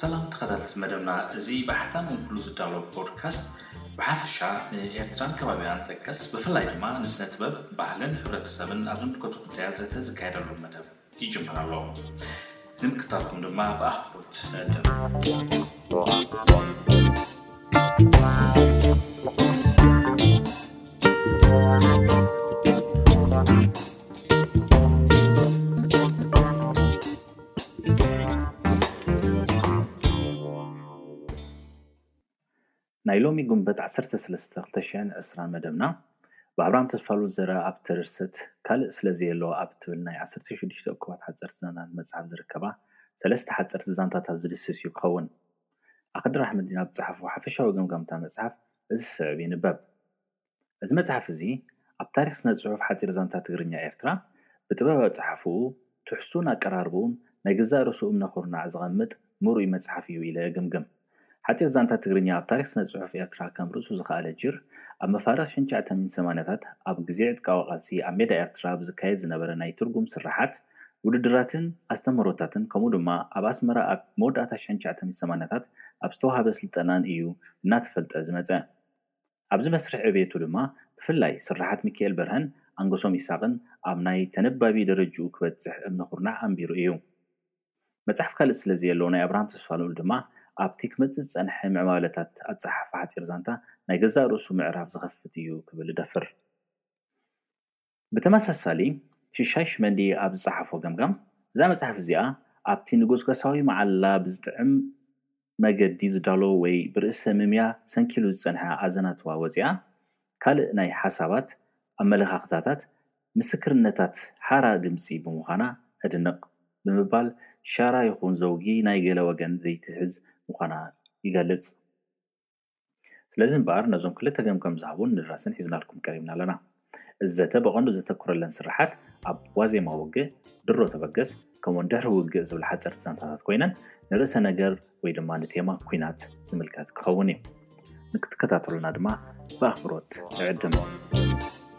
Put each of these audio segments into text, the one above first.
ሰላም ተኸታተልቲ መደብና፣ እዚ ብሓታ መንክሉ ዝዳሎ ፖድካስት ብሓፈሻ ንኤርትራን ከባቢኣን ጠቀስ ብፍላይ ድማ ንስነ ጥበብ፣ ባህልን ሕብረተሰብን ኣብ ዝምልከቱ ጉዳያት ዘተ ዝካየደሉ መደብ ይጅምር ኣሎ። ንምክታልኩም ድማ ብኣኽብሮት ንዕድም። ናይ ሎሚ ጉንበት ዓሰርተ ሰለስተ ክልተ ሽሕን ዕስራን መደብና ብኣብርሃም ተስፋሉ ዝዘረኣ ኣብ ትርሰት ካልእ ስለ ዘየሎ ኣብ እትብል ናይ ዓሰርተ ሽዱሽተ እኩባት ሓጸርቲ ዛንታታት መጽሓፍ ዝርከባ ሰለስተ ሓጸርቲ ዛንታታት ዝድህስስ እዩ ክኸውን። ኣክድር ኣሕመዲን ኣብ ዝጸሓፎ ሓፈሻዊ ገምጋም እታ መጽሓፍ እዚ ዝስዕብ ይንበብ። እዚ መጽሓፍ እዚ ኣብ ታሪኽ ስነ ጽሑፍ ሓጺር ዛንታ ትግርኛ ኤርትራ ብጥበብ ኣጸሓሕፍኡ፣ ትሕዝቱኡን ኣቀራርብኡን ናይ ገዛእ ርእሱ እምነ ኩርናዕ ዘቐምጥ ምሩይ መጽሓፍ እዩ ኢለ እግምግም። ሓጺር ዛንታ ትግርኛ ኣብ ታሪኽ ስነ ጽሑፍ ኤርትራ ከም ርእሱ ዝኸኣለ ጅር ኣብ መፋርቕ ሽሕን ትሸዓተን ሰማንያታት ኣብ ግዜ ዕጥቃዊ ቃልሲ ኣብ ሜዳ ኤርትራ ኣብ ዝካየድ ዝነበረ ናይ ትርጉም ስርሓት ውድድራትን ኣስተምህሮታትን ከምኡ ድማ ኣብ ኣስመራ ኣብ መወዳእታ ሽሕን ትሸዓተን ሰማንያታት ኣብ ዝተዋህበ ስልጠናን እዩ እናተፈልጠ ዝመጸ። ኣብዚ መስርሕ ዕብየቱ ድማ ብፍላይ ስርሓት ሚኪኤል በርሀን ኣንገሶም ኢሳቕን ኣብ ናይ ተነባቢ ደረጅኡ ክበጽሕ እምነ ኩርናዕ ኣንቢሩ እዩ። መጽሓፍ ካልእ ስለ ዘየሎ ናይ ኣብርሃም ተስፋልኡል ድማ ኣብቲ ክመጽእ ዝጸንሐ ምዕባለታት ኣጸሓሕፋ ሓጺር ዛንታ ናይ ገዛእ ርእሱ ምዕራፍ ዝኸፍት እዩ ክብል እደፍር። ብተመሳሳሊ ሽሻይ ሽመዲ ኣብ ዝጸሓፎ ገምጋም፣ እዛ መጽሓፍ እዚኣ ኣብቲ ንጎስጓሳዊ መዓላ ብዝጥዕም መገዲ ዝዳሎ ወይ ብርእሰ ምምያ ሰንኪሉ ዝጸንሐ ኣዘናትዋ ወጺኣ፣ ካልእ ናይ ሓሳባት፣ ኣመለኻኽታታት፣ ምስክርነታት ሓራ ድምጺ ብምዃና እድንቕ ብምባል ሻራ ይኹን ዘውጊ ናይ ገለ ወገን ዘይትሕዝ ምዃና ይገልጽ። ስለዚ እምበኣር ነዞም ክልተ ገምጋም ዝሃቡን ንድራስን ሒዝናልኩም ቀሪብና ኣለና። እዚ ዘተ ብቐንዱ ዘተኩረለን ስርሓት ኣብ ዋዜማ ውግእ፣ ድሮ ተበገስ፣ ከምኡውን ድሕሪ ውግእ ዝብላ ሓጸርቲ ዛንታታት ኮይነን ንርእሰ ነገር ወይ ድማ ንቴማ ኲናት ዝምልከት ክኸውን እዩ። ንክትከታተሉና ድማ ብኣኽብሮት ንዕድም።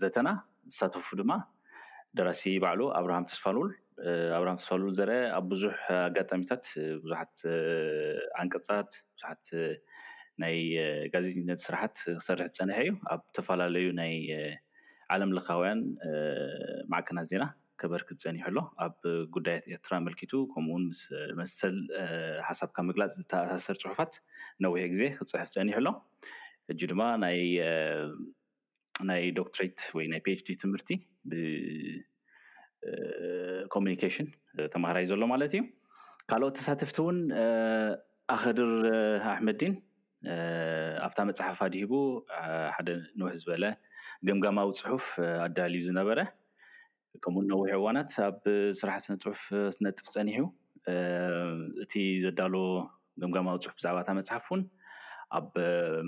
ዘተና ዝሳተፉ ድማ ደራሲ ባዕሉ ኣብርሃም ተስፋሉል ኣብርሃም ተስፋሉል ዘረ ኣብ ብዙሕ ኣጋጣሚታት ብዙሓት ዓንቀፃት ብዙሓት ናይ ጋዜጠኝነት ስራሓት ክሰርሕ ዝፀንሐ እዩ ኣብ ተፈላለዩ ናይ ዓለም ለኻውያን ማዕከናት ዜና ከበርክት ፀኒሑ ኣሎ ኣብ ጉዳያት ኤርትራ ኣመልኪቱ ከምኡ ውን ምስ መሰል ሓሳብካ ምግላፅ ዝተኣሳሰር ፅሑፋት ነዊሕ ግዜ ክፅሕፍ ፀኒሑ ኣሎ ሕጂ ድማ ናይ ናይ ዶክትሬት ወይ ናይ ፒኤችዲ ትምህርቲ ብኮሚኒኬሽን ተማሃራይ ዘሎ ማለት እዩ ካልኦት ተሳተፍቲ እውን ኣኸድር ኣሕመዲን ኣብታ መፅሓፍ ኣድሂቡ ሓደ ንውሕ ዝበለ ገምጋማዊ ፅሑፍ ኣዳልዩ ዝነበረ ከምኡ ነዊሕ እዋናት ኣብ ስራሕ ስነ ፅሑፍ ስነጥፍ ፀኒሑ እቲ ዘዳሎ ገምጋማዊ ፅሑፍ ብዛዕባ እታ መፅሓፍ እውን ኣብ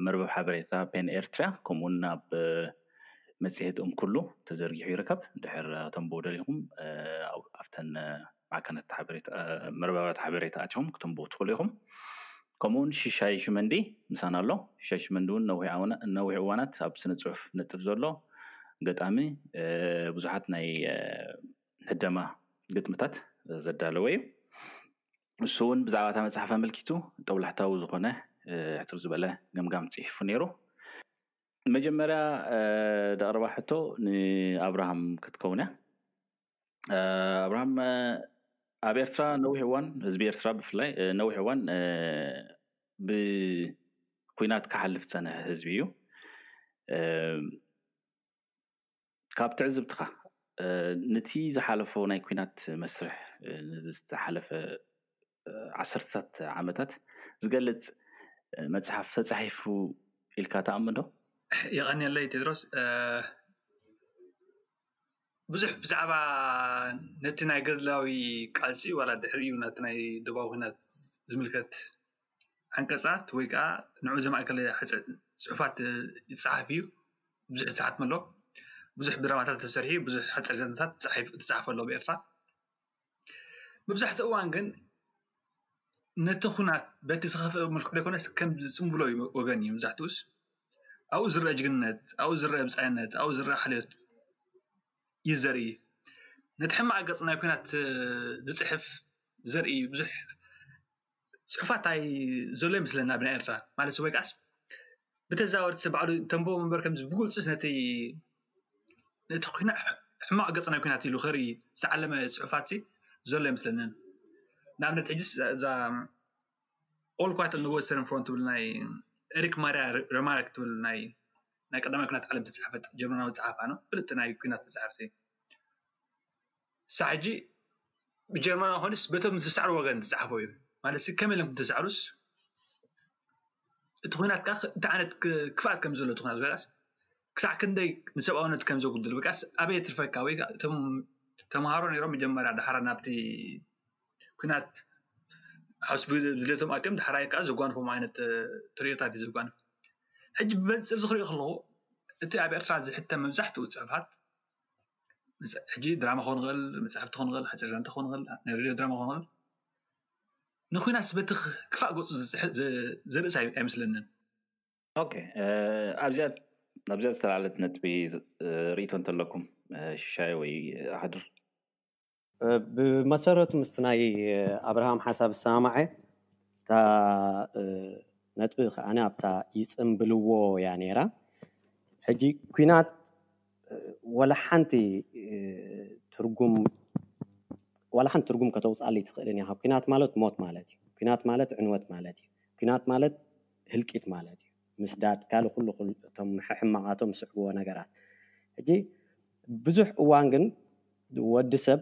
መርበብ ሓበሬታ ፔን ኤርትራ ከምኡውን ኣብ መፅሄት እምኩሉ ተዘርጊሑ ይርከብ ድሕር ተንብቡ ደሊኹም ኣብተን ማዕከናት መርበባት ሓበሬታ ኣቲኹም ክትንብቡ ትኽእሉ ኢኹም። ከምኡውን ሽሻይ ሽመንዲ ምሳና ኣሎ። ሽሻይ ሽመንዲ እውን ነዊሕ እዋናት ኣብ ስነ ጽሑፍ ነጥፍ ዘሎ ገጣሚ ብዙሓት ናይ ህደማ ግጥምታት ዘዳለወ እዩ። ንሱ እውን ብዛዕባ እታ መጽሓፍ ኣመልኪቱ ጦብላሕታዊ ዝኾነ ሕፅር ዝበለ ገምጋም ጽሒፉ ነይሩ። መጀመርያ ደቕረባ ሕቶ ንኣብርሃም ክትከውን እያ። ኣብርሃም ኣብ ኤርትራ ነዊሕ እዋን ህዝቢ ኤርትራ ብፍላይ ነዊሕ እዋን ብኩናት ክሓልፍ ዝፀንሐ ህዝቢ እዩ ካብ ትዕዝብትኻ ነቲ ዝሓለፎ ናይ ኩናት መስርሕ ዝተሓለፈ ዓሰርተታት ዓመታት ዝገልጽ መጽሓፍ ተጻሒፉ ኢልካ ትኣምን ዶ? የቐንየለይ ቴድሮስ ብዙሕ ብዛዕባ ነቲ ናይ ገድላዊ ቃልሲ ዋላ ድሕሪኡ ነቲ ናይ ዶባዊ ኩናት ዝምልከት ዓንቀፃት ወይ ከዓ ንዑ ዘማእከለ ፅሑፋት ይፀሓፍ እዩ ብዙሕ ዝተሓትመ ኣሎ ብዙሕ ድራማታት ተሰሪሑ ብዙሕ ሓፂር ዛንታታት ተፃሒፉ ኣሎ ብኤርትራ መብዛሕትኡ እዋን ግን ነቲ ኹናት በቲ ዝኸፍአ መልክዑ ዘይኮነስ ከም ዝፅምብሎ ወገን እዩ መብዛሕትኡ ኣብኡ ዝርአ ጅግንነት ኣብኡ ዝርአ ብፃይነት ኣብኡ ዝርአ ሓልዮት እዩ ዘርኢ ነቲ ሕማቕ ገፅ ናይ ኹናት ዝፅሕፍ ዘርኢ ብዙሕ ፅሑፋት ታይ ዘሎ ይመስለና ኣብ ናይ ኤርትራ ማለት ወይ ከዓስ ብተዘዋወርቲ ሰብ ባዕሉ ተንብቦ እምበር ከምዚ ብግልፂ ነቲ ነቲ ኲናት ሕማቕ ገፅ ናይ ኲናት ኢሉ ከርኢ ዝዓለመ ፅሑፋት ሲ ዘሎ ኣይመስለንን ንኣብነት ሕጂ እዛ ኦል ኳይት ኦን ዘ ወስተርን ፍሮንት ትብል ናይ ኤሪክ ማርያ ሬማርክ ትብል ናይ ናይ ቀዳማይ ኲናት ዓለም ዝተፅሓፈት ጀርመናዊ ፀሓፍ ኣነ ፍልጥቲ ናይ ኲናት መፅሓፍቲ ክሳዕ ሕጂ ብጀርመናዊ ኮኑስ በቶም ዝሰዕሩ ወገን ዝጸሓፉ እዮም ማለት ከመይ ኢሎም ከምዝተሳዕሩስ እቲ ኩናት ከኣ እንታይ ዓይነት ክፍኣት ከም ዘለዎ እቲ ኩናት ወይከኣስ ክሳዕ ክንደይ ንሰብኣውነት ከም ዘጉድል ወይከኣስ ኣበይ የትርፈካ ወይ ከኣ እቶም ተምሃሮ ነይሮም መጀመርያ ድሓር ናብቲ ኩናት ሓውስ ብድሌቶም ኣትዮም ድሓራይ ከኣ ዘጓንፎም ዓይነት ትርዮታት እዩ ዘጓንፍ ሕጂ ብመንጽር እዚ ክሪኦ ከለኹ እቲ ኣብ ኤርትራ ዝሕተም መብዛሕትኡ ጽሑፋት ሕጂ ድራማ ክከውን ይክእል መጽሓፍቲ ክከውን ይክእል ሓጺር ዛንታ ክከውን ይክእል ናይ ሬድዮ ድራማ ክከውን ይክእል ንኩናት በቲ ክፋእ ገጹ ዘርእስት ኣይመስለንን። ኦኬ ኣብዚኣ ዝተላዓለት ነጥቢ ሪኢቶ እንተለኩም ሽሻይ ወይ ሃድር። ብመሰረቱ ምስቲ ናይ ኣብርሃም ሓሳብ እሰማማዕ እየ። እታ ነጥቢ ከኣ ኣብታ ይጽንብልዎ እያ ነይራ። ሕጂ ኲናት ወላ ሓንቲ ትርጉም ወላ ሓንቲ ትርጉም ከተውጽኣለይ ኣይትኽእልን ኢኻ። ኲናት ማለት ሞት ማለት እዩ። ኲናት ማለት ዕንወት ማለት እዩ። ኲናት ማለት ህልቂት ማለት እዩ። ምስዳድ ካልእ ኩሉ እቶም ሕሕማቃቶም ዝስዕብዎ ነገራት ሕጂ ብዙሕ እዋን ግን ወዲ ሰብ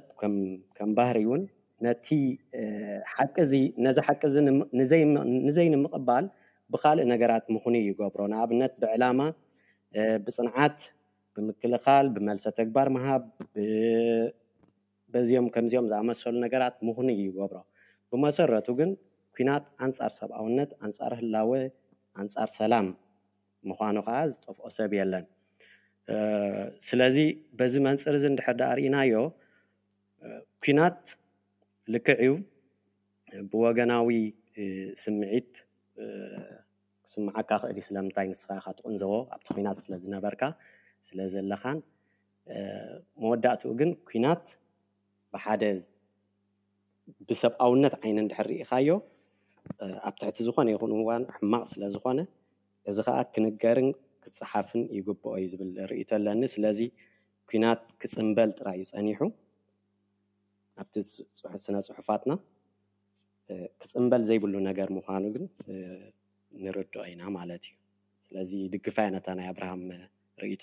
ከም ባህሪ ውን ነቲ ሓቂ እዚ ነዚ ሓቂ እዚ ንዘይንምቕባል ብካልእ ነገራት ምኽኑይ ይገብሮ ንኣብነት ብዕላማ ብጽንዓት ብምክልኻል ብመልሰ ተግባር ምሃብ ብ በዚኦም ከምዚኦም ዝኣመሰሉ ነገራት ምኽኑይ ይገብሮ። ብመሰረቱ ግን ኲናት ኣንጻር ሰብኣውነት፣ ኣንጻር ህላወ፣ ኣንጻር ሰላም ምዃኑ ከኣ ዝጠፍኦ ሰብ የለን። ስለዚ በዚ መንጽር እዚ እንድሕር ደኣ ርኢናዮ ኲናት ልክዕ እዩ ብወገናዊ ስምዒት ክስምዓካ ይኽእል እዩ ስለምንታይ ንስኻ ኢኻ ትቕንዘዎ ኣብቲ ኲናት ስለ ዝነበርካ ስለ ዘለኻን መወዳእትኡ ግን ኩናት ብሓደ ብሰብኣውነት ዓይኒ እንድሕር ርኢኻዮ ኣብ ትሕቲ ዝኾነ ይኹን እዋን ሕማቕ ስለ ዝኾነ እዚ ኸኣ ክንገርን ክጸሓፍን ይግብኦ እዩ ዝብል ርእይቶ ኣለኒ ስለዚ ኩናት ክጽምበል ጥራይ እዩ ጸኒሑ ኣብቲ ስነ ጽሑፋትና ክጽምበል ዘይብሉ ነገር ምዃኑ ግን ንርድኦ ኢና ማለት እዩ። ስለዚ ድግፋያ ነታ ናይ ኣብርሃም ርእይቶ።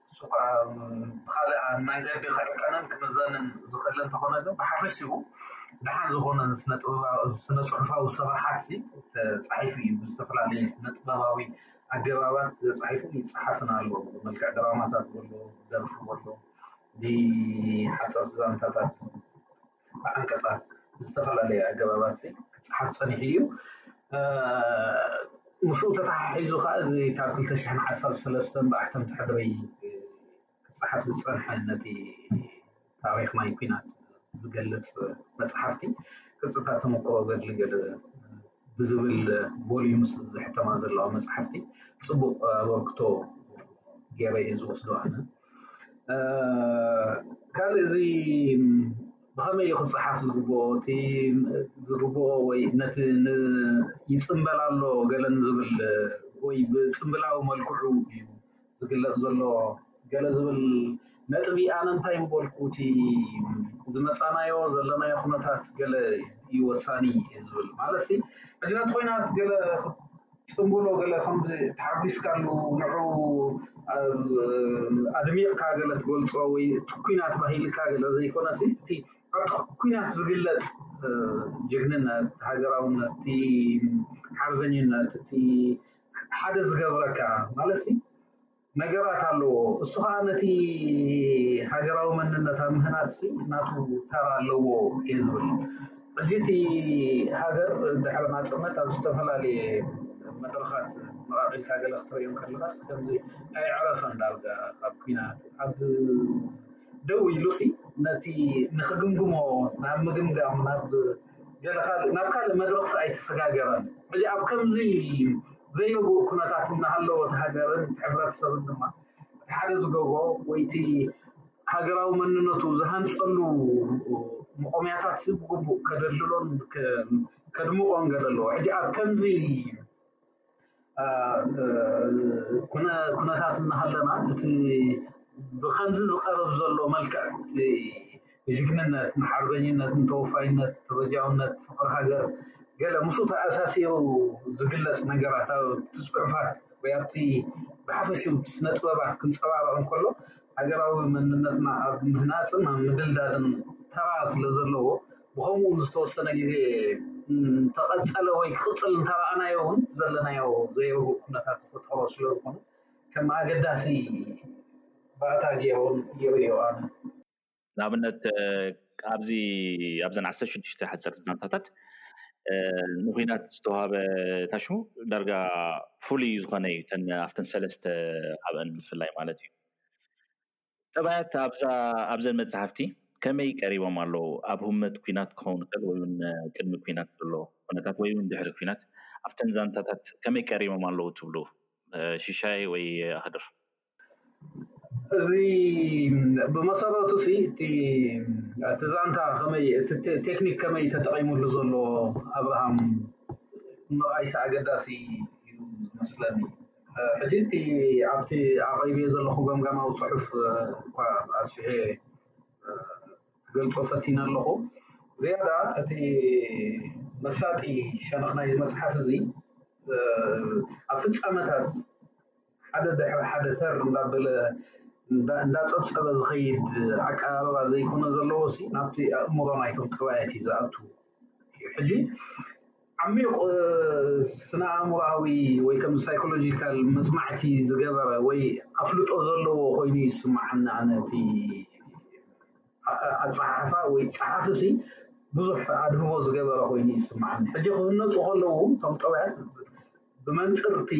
እሱኳ ብኻልእ መንገዲ ክዕቀንን ክምዘንን ዝኽእል እንተኾነ ግን ብሓፈሽኡ ደሓን ዝኾነ ስነ-ፅሑፋዊ ሰበሓትሲ ተፃሒፉ እዩ። ብዝተፈላለየ ስነ-ጥበባዊ ኣገባባት ተፃሒፉን ይፀሓፍን ኣሎ። ብመልክዕ ድራማታት በሎ፣ ብደርፊ በሎ፣ ብሓፀርቲ ዛንታታት። ብዓንቀጻት ብዝተፈላለየ ኣገባባትሲ ክጸሓፍ ጸኒሑ እዩ። ምስኡ ተተሓሒዙ ከኣ እዚ ካብ ክልተ ሽሕን ዓሰርተ ሰለስተን ብኣሕተምቲ ሕድሪ ክጸሓፍ ዝጸንሐ ነቲ ታሪኽ ናይ ኩናት ዝገልጽ መጽሓፍቲ ቅጽታት ተመክሮ ገድሊ ገለ ብዝብል ቮልዩምስ ዝሕተማ ዘለዋ መጽሓፍቲ ጽቡቕ ኣበርክቶ ገይረ እየ ዝወስዶ ኣነ። ካልእ እዚ ብኸመይ እዩ ክፀሓፍ ዝግብኦ እቲ ዝግብኦ ወይ ነቲ ይፅምበል ኣሎ ገለ ንዝብል ወይ ብፅምብላዊ መልክዑ እዩ ዝግለፅ ዘሎ ገለ ዝብል ነጥቢ ኣነ እንታይ ምበልኩ እቲ ዝመፃናዮ ዘለናዮ ኩነታት ገለ እዩ ወሳኒ ዝብል ማለት ሲ ዕግነት ኮይናት ገለ ጽምብሎ ገለ ከምዚ ተሓጒስካሉ ንዕኡ ኣድሚቕካ ገለ ትገልጾ ወይ እቲ ኲናት ባሂልካ ገለ ዘይኮነሲ እቲ ኣብቲ ኲናት ዝግለጽ ጅግንነት፣ እቲ ሃገራውነት፣ እቲ ሓርበኝነት፣ እቲ ሓደ ዝገብረካ ማለትሲ ነገራት ኣለዎ እሱ ከኣ ነቲ ሃገራዊ መንነት ኣብ ምህናጽሲ ናቱ ተራ ኣለዎ እየ ዝብል ሕጂ እቲ ሃገር ድሕሪ ናጽነት ኣብ ዝተፈላለየ መድረኻት መቓቒልካ ገለ ክትርእዮም ከለኻስ ከምዚ ኣይዕረፈን ዳርጋ ካብ ኩናት ኣብ ደው ኢሉሲ ነቲ ንክግምግሞ ናብ ምግምጋም ናብ ገለ ካልእ ናብ ካልእ መድረኽሲ ኣይተሰጋገረን። ሕጂ ኣብ ከምዚ ዘይርጉእ ኩነታት እናሃለወት ሃገርን ሕብረተሰብን ድማ እቲ ሓደ ዝገብሮ ወይ እቲ ሃገራዊ መንነቱ ዝሃንጸሉ መቖምያታትሲ ብግቡእ ከደልድሎን ከድምቖን ገለ ኣለዎ። ሕጂ ኣብ ከምዚ ኩነታት እናሃለና እቲ ብከምዚ ዝቀርብ ዘሎ መልክዕ ጅግንነት ንሓርበኝነት ንተወፋይነት ተበጃውነት ፍቅሪ ሃገር ገለ ምስኡ ተኣሳሲሩ ዝግለፅ ነገራት ኣብቲ ፅሑፋት ወይ ኣብቲ ብሓፈሽኡ እቲ ስነ ጥበባት ክንፀባረቅ እንከሎ ሃገራዊ መንነትና ኣብ ምህናፅን ኣብ ምድልዳልን ተራ ስለዘለዎ ብኸምኡ ንዝተወሰነ ግዜ እንተቐጸለ ወይ ክቕጽል እንተረኣናዮ እውን ዘለናዮ ዘይርጉእ ኩነታት ዝፈጠሮ ስለዝኾነ ከም ኣገዳሲ ባእታ ገይሩ ይርእዮ ኣነ። ንኣብነት ኣብዚ ኣብዘን ዓሰርተ ሽዱሽተ ሓጸርቲ ዛንታታት ንኩናት ዝተዋህበ ታሹ ዳርጋ ፍሉይ ዝኾነ እዩ፣ ኣብተን ሰለስተ ካብኣን ብፍላይ ማለት እዩ። ጠባያት ኣብዘን መፅሓፍቲ ከመይ ቀሪቦም ኣለዉ? ኣብ ህመት ኩናት ክኸውን ይኽእል ወይ እውን ቅድሚ ኩናት ዘሎ ኩነታት ወይ እውን ድሕሪ ኩናት ኣብተን ዛንታታት ከመይ ቀሪቦም ኣለዉ ትብሉ? ሽሻይ ወይ ኣህድር? እዚ ብመሰረቱ ሲ እቲ እቲ ዛንታ ከመይ እቲ ቴክኒክ ከመይ ተጠቒሙሉ ዘሎ ኣብርሃም ምርኣይሲ ኣገዳሲ እዩ ዝመስለኒ ሕጂ እቲ ኣብቲ ኣቕሪበዮ ዘለኹ ገምጋማዊ ጽሑፍ እኳ ኣስፊሐ ክገልጾ ፈቲነ ኣለኹ። ዝያዳ እቲ መሳጢ ሸነኽ ናይዚ መጽሓፍ እዚ ኣብ ፍጻመታት ሓደ ድሕሪ ሓደ ተር እንዳበለ እንዳጸብጸበ ዝኸይድ ኣቀራርባ ዘይኮነ ዘለዎሲ ናብቲ ኣእምሮ ናይቶም ጠባያት እዩ ዝኣቱ እዩ። ሕጂ ዓሚቕ ስነ-ኣእምሮኣዊ ወይ ከም ሳይኮሎጂካል መጽናዕቲ ዝገበረ ወይ ኣፍልጦ ዘለዎ ኮይኑ እዩ ዝስምዓኒ ኣነ እቲ ኣጸሓሕፋ ወይ ጸሓፊሲ ብዙሕ ኣድህቦ ዝገበረ ኮይኑ እዩ ዝስምዓኒ ሕጂ ክህነጹ ከለዉ እቶም ጠውያት ብመንጽር እቲ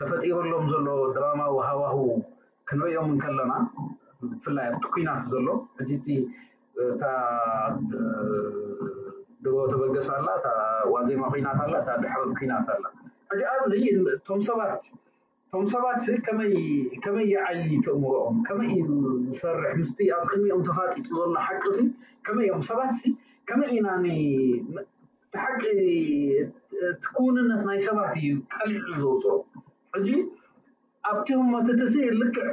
ተፈጢርሎም ዘሎ ድራማዊ ሃዋህው ክንርእዮም እንከለና ብፍላይ ኣብቲ ኩናት ዘሎ ሕጂ እቲ እታ ድሮ ተበገስ ኣላ እታ ዋዜማ ኩናት ኣላ እታ ድሕሪ ኩናት ኣላ ሕጂ ኣብዚ እቶም ሰባት እቶም ሰባት ከመይ ከመይ ይዓሊ ትእምሮኦም ከመይ እዩ ዝሰርሕ ምስቲ ኣብ ቅድሚኦም ተፋጢጡ ዘሎ ሓቂ ሲ ከመይ እዮም ሰባት ሲ ከመይ ኢና እቲ ሓቂ እቲ ክውንነት ናይ ሰባት እዩ ቀሊዑ ዘውጽኦ ሕጂ ኣብቲ ህሞት እቲ ስኢል ልክዕ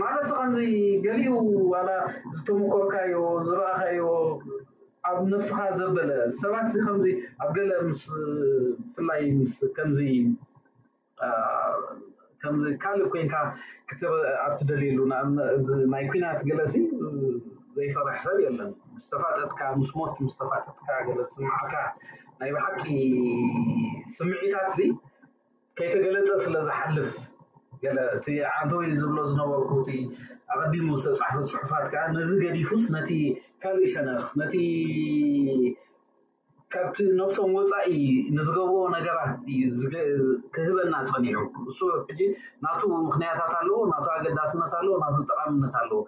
ማለትሲ ከምዚ ገሊኡ ዋላ ዝተሞኮርካዮ ዝረኣኻዮ ኣብ ነብስኻ ዘበለ ሰባትሲ ከምዚ ኣብ ገለ ምስ ብፍላይ ምስ ከምዚ ከም ካልእ ኮንካ ክትር ኣብትደልየሉ ናይ ኩናት ገለሲ ዘይፈርሕ ሰብ የለን ምስ ተፋጠጥካ ምስ ሞት ምስ ተፋጠጥካ ገለ ዝስምዓካ ናይ ብሓቂ ስምዒታት እዚ ከይተገለፀ ስለ ዝሓልፍ ገለ እቲ ዓንተ ወይ ዝብሎ ዝነበርኩ እቲ ኣቐዲሙ ዝተፃሕፈ ፅሑፋት ከዓ ነዚ ገዲፉስ ነቲ ካልእ ሸነኽ ነቲ ካብቲ ነብሶም ወጻኢ ንዝገብርዎ ነገራት እዩ ክህበና ጸኒሑ። እሱ ሕጂ ናቱ ምኽንያታት ኣለዎ፣ ናቱ ኣገዳስነት ኣለዎ፣ ናቱ ጠቓምነት ኣለዎ።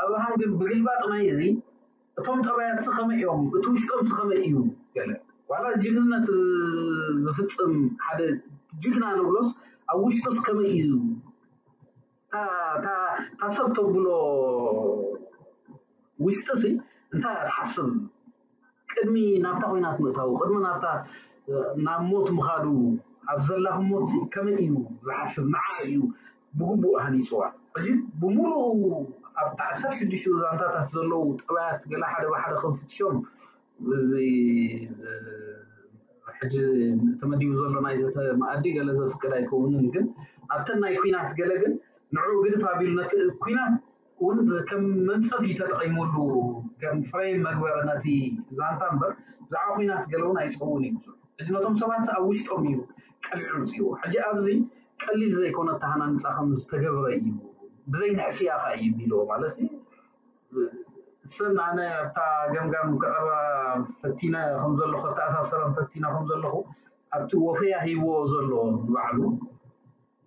ኣብርሃም ግን ብግልባጥ ናይዚ እቶም ጠባያትሲ ከመይ እዮም፣ እቲ ውሽጦምሲ ከመይ እዩ ገለ ዋላ ጅግንነት ዝፍጽም ሓደ ጅግና ንብሎስ ኣብ ውሽጡስ ከመይ እዩ፣ እታ ሰብ ተብሎ ውሽጢ እንታይ እያ ትሓስብ ቅድሚ ናብታ ኮይናት ምእታዉ ቅድሚ ናብታ ናብ ሞት ምኻዱ ኣብ ዘላኹም ሞት ከመይ እዩ ዝሓስብ ንዓ እዩ ብግቡእ ሃኒፅዋ ሕጂ ብምሉኡ ኣብቲ ዓሰርተ ሽዱሽተ ዛንታታት ዘለዉ ጠባያት ገለ ሓደ ብሓደ ክንፍትሾም እዚ ሕጂ ተመዲቡ ዘሎ ናይ ዘተ መኣዲ ገለ ዘፍቅድ ኣይከውንን ግን ኣብተን ናይ ኩናት ገለ ግን ንዕኡ ግድፍ ኣቢሉ ነቲ ኩናት እውን ከም መንጸፊ ተጠቒሙሉ ከም ፍሬም መግበረ ነቲ ዛንታ እምበር ብዛዕባ ኩናት ገለ እውን ኣይጽሕውን እዩ ዘሎ ሕጂ ነቶም ሰባት ኣብ ውሽጦም እዩ ቀቢዑ ምጽዎ ሕጂ ኣብዚ ቀሊል ዘይኮነ ኣተሃናንጻ ከም ዝተገብረ እዩ ብዘይ ንሕስያ ከ እዩ ቢልዎ ማለት እሰን ኣነ ኣብታ ገምጋም ከቕርባ ፈቲነ ከም ዘለኹ ከተኣሳሰረን ፈቲነ ከም ዘለኹ ኣብቲ ወፈያ ሂብዎ ዘሎ ንባዕሉ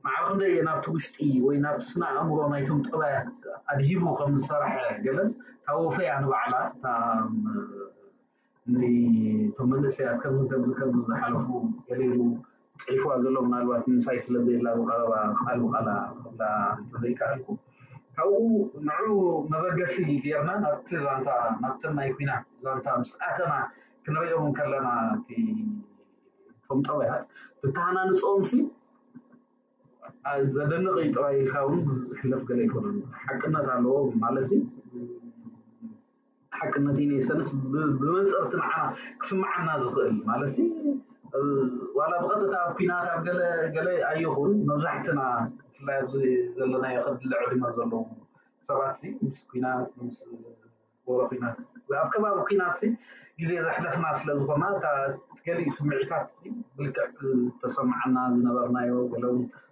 ማዕረ ክንደይ እየ ናብቲ ውሽጢ ወይ ናብቲ ስነ ኣእምሮ ናይቶም ጠባያት ኣድሂቡ ከም ዝሰራሐ ገለስ እታ ወፈያ ንባዕላ እታ ንቶም መንእሰያት ከምዚ ከምዚ ከምዚ ዝሓለፉ ገለ ኢሉ ጽሒፍዋ ዘሎ ምናልባት ምሳይ ስለ ዘይላ ብቐረባ ቃል ብቓላ ክብላ እንተ ዘይከኣልኩ ካብኡ ንዕኡ መበገሲ ጌርና ናብቲ ዛንታ ናብተን ናይ ኲናት ዛንታ ምስ ኣተና ክንርእዮም ከለና እቲ እቶም ጠባያት ተተሃናንጾምሲ ዘደንቕ እዩ ጥራይ ኢልካ እውን ዝሕለፍ ገለ ኣይኮነን ሓቅነት ኣለዎ ማለትሲ ሓቅነት ኢነይሰንስ ብመንጽርቲ ንዓና ክስምዓና ዝኽእል ማለትሲ ዋላ ብቐጥታ ኣብ ኩናት ኣብ ገለ ገለ ኣይኹን መብዛሕትና ብፍላይ ኣብዚ ዘለናዮ ከድሊ ዕድመ ዘለዉ ሰባትሲ ምስ ኩናት ምስ ወረ ኩናት ኣብ ከባቢ ኩናትሲ ግዜ ዘሕለፍና ስለ ዝኾና እታ ገሊኡ ስምዒታት ብልክዕ ተሰምዓና ዝነበርናዮ ገለውን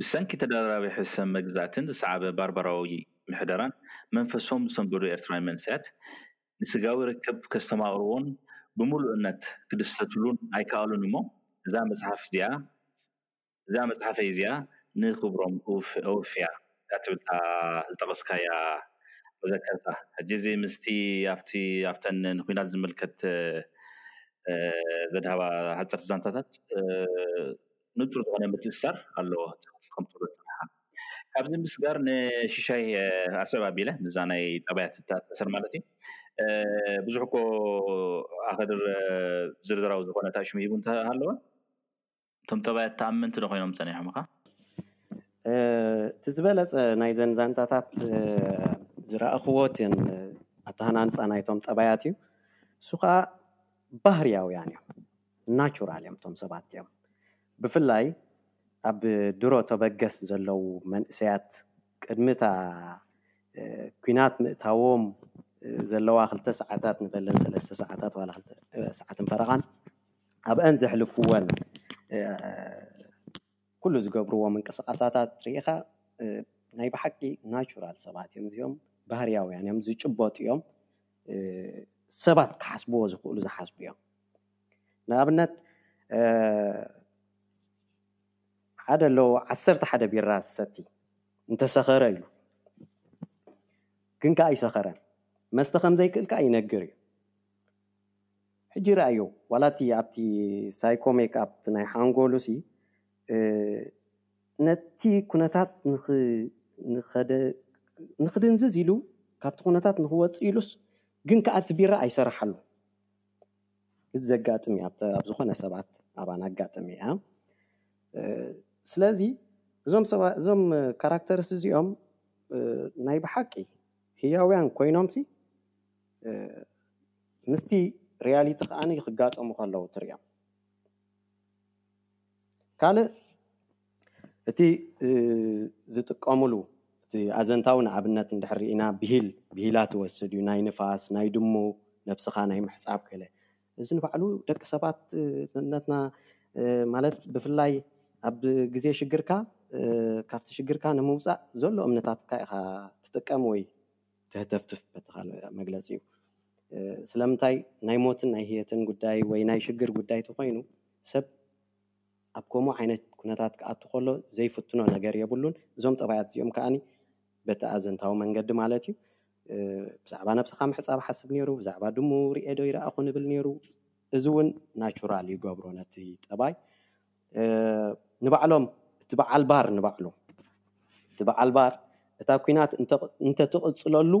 ብሰንኪ ተደራራቢ ሕሰም መግዛእትን ዝሰዓበ ባርባራዊ ምሕደራን መንፈሶም ዝሰንበዱ ኤርትራውያን መንእሰያት፣ ንስጋዊ ርክብ ከስተማቕርዎን ብምሉእነት ክድሰትሉን ኣይከኣሉን እሞ፣ እዛ መጽሓፍ'ዚኣ እዛ መጽሓፈይ'ዚኣ ንኽብሮም እወፍያ። እታ ትብል እታ ዝጠቐስካያ መዘከርታ ሕጂ እዚ ምስቲ ኣብቲ ኣብተን ንኩናት ዝምልከት ዘድሃባ ሓጸርቲ ዛንታታት፣ ንጹር ዝኾነ ምትእስሳር ኣለዎ ትብል ከም ትብሎ ትስምዓካ። ካብዚ ምስጋር ንሽሻይ ኣሰብ ኣቢለ ምስዛ ናይ ጠባያት ዝተኣሳሰር ማለት እዩ ብዙሕ እኮ ኣኸድር ዝርዝራዊ ዝኾነ ታሽሙ ሂቡ እንተሃለወ እቶም ጠባያት ተኣመንቲ ዶ ኮይኖም ጸኒሖም እኻ? እቲ ዝበለጸ ናይዘን ዛንታታት ዝረኣኽዎ እቲ ኣተሃናንጻ ናይቶም ጠባያት እዩ። እሱ ከኣ ባህርያውያን እዮም። ናቹራል እዮም እቶም ሰባት እዮም ብፍላይ ኣብ ድሮ ተበገስ ዘለዉ መንእሰያት ቅድሚ እታ ኩናት ምእታዎም ዘለዋ ክልተ ሰዓታት ንበለን ሰለስተ ሰዓታት ዋላ ክልተ ሰዓትን ፈረቓን ኣብአን ዘሕልፍወን ኩሉ ዝገብርዎ ምንቅስቓሳታት ርኢኻ ናይ ብሓቂ ናቹራል ሰባት እዮም እዚኦም ባህርያውያን እዮም ዝጭበጡ እዮም ሰባት ክሓስብዎ ዝኽእሉ ዝሓስቡ እዮም። ንኣብነት ሓደ ኣሎ ዓሰርተ ሓደ ቢራ ዝሰቲ እንተሰኸረ ኢሉ ግን ከዓ ኣይሰኸረን መስተ ከም ዘይክእል ከዓ ይነግር እዩ ሕጂ ረኣዮ ዋላ እቲ ኣብቲ ሳይኮ ሜክኣፕ እቲ ናይ ሓንጎሉ ሲ ነቲ ኩነታት ንክድንዝዝ ኢሉ ካብቲ ኩነታት ንክወፅእ ኢሉስ ግን ከዓ እቲ ቢራ ኣይሰራሓሉ ዘጋጥም እያ ኣብ ዝኾነ ሰባት ኣባና ኣጋጥም እያ ስለዚ እዞም ሰባት እዞም ካራክተርስ እዚኦም ናይ ብሓቂ ህያውያን ኮይኖም ሲ ምስቲ ሪያሊቲ ከዓኒ ክጋጠሙ ከለዉ ትሪኦም ካልእ እቲ ዝጥቀሙሉ እቲ ኣዘንታዊ ንኣብነት እንድሕር ርኢና ብሂል ብሂላት ይወስድ እዩ። ናይ ንፋስ፣ ናይ ድሙ፣ ነብስኻ ናይ ምሕጻብ ገለ እዚ ንባዕሉ ደቂ ሰባት መንነትና ማለት ብፍላይ ኣብ ግዜ ሽግርካ ካብቲ ሽግርካ ንምውጻእ ዘሎ እምነታትካ ኢኻ ትጥቀም ወይ ተህተፍትፍ በቲ ካልእ መግለጺ እዩ። ስለምንታይ ናይ ሞትን ናይ ህየትን ጉዳይ ወይ ናይ ሽግር ጉዳይ ተኾይኑ ሰብ ኣብ ከምኡ ዓይነት ኩነታት ክኣቱ ከሎ ዘይፍትኖ ነገር የብሉን። እዞም ጠባያት እዚኦም ከኣ በቲ ኣዘንታዊ መንገዲ ማለት እዩ ብዛዕባ ነብስኻ ምሕጻብ እሓስብ ነይሩ፣ ብዛዕባ ድሙ ርእየ ዶ ኣይረኣኹን እብል ነይሩ፣ እዚ እውን ናቹራል ይገብሮ ነቲ ጠባይ። ንባዕሎም እቲ በዓል ባር ንባዕሉ እቲ በዓል ባር እታ ኩናት እንተ ትቕጽለሉ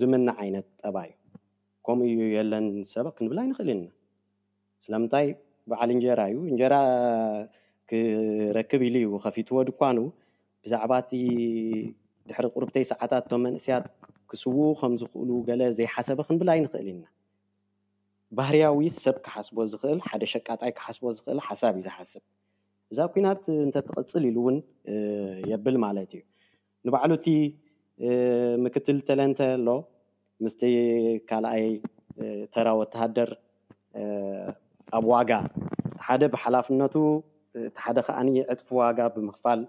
ዝምነ ዓይነት ጠባይ እዩ። ከምኡ የለን ሰብ ክንብል ኣይንኽእልን ኢና። ስለምንታይ በዓል እንጀራ እዩ እንጀራ ክረክብ ኢሉ እዩ ከፊትዎ ድኳኑ ብዛዕባ እቲ ድሕሪ ቁርብተይ ሰዓታት እቶም መንእሰያት ክስውኡ ከም ዝኽእሉ ገለ ዘይሓሰበ ክንብል ኣይንኽእልን ኢና ባህርያዊ ሰብ ክሓስቦ ዝኽእል ሓደ ሸቃጣይ ክሓስቦ ዝኽእል ሓሳብ እዩ ዝሓስብ እዛ ኲናት እንተትቕጽል ኢሉ እውን የብል ማለት እዩ። ንባዕሉ እቲ ምክትል ተለንተ ኣሎ ምስቲ ካልኣይ ተራ ወተሃደር ኣብ ዋጋ እቲ ሓደ ብሓላፍነቱ እቲ ሓደ ከኣ ዕጽፊ ዋጋ ብምኽፋል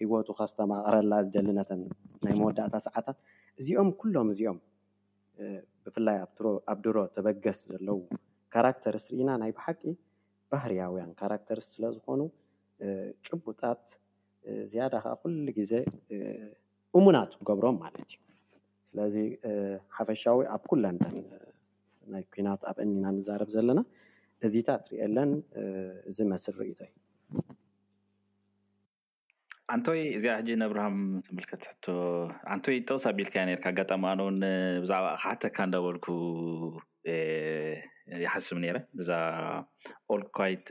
ሂወቱ ከስተማቕረላ ዝደሊ ነተን ናይ መወዳእታ ሰዓታት እዚኦም ኩሎም እዚኦም ብፍላይ ኣብ ድሮ ተበገስ ዘለዉ ካራክተርስ ርኢና ናይ ብሓቂ ባህርያውያን ካራክተርስ ስለዝኾኑ ጭቡጣት ዝያዳ ከኣ ኩሉ ግዜ እሙናት ክገብሮም ማለት እዩ። ስለዚ ሓፈሻዊ ኣብ ኩለን እተን ናይ ኲናት ኣብ እኒ ኢና ንዛረብ ዘለና እዚታት ርእየለን እዚ መስል ርእይቶ እዩ። ኣንቶይ እዚኣ ሕጂ ነብርሃም ትምልከት ሕቶ ኣንቶይ ጥቕስ ኣቢልካያ ነርካ ኣጋጣሚ ኣነ እውን ብዛዕባ ክሓተካ እንዳበልኩ ይሓስብ ነይረ እዛ ኦል ኳይት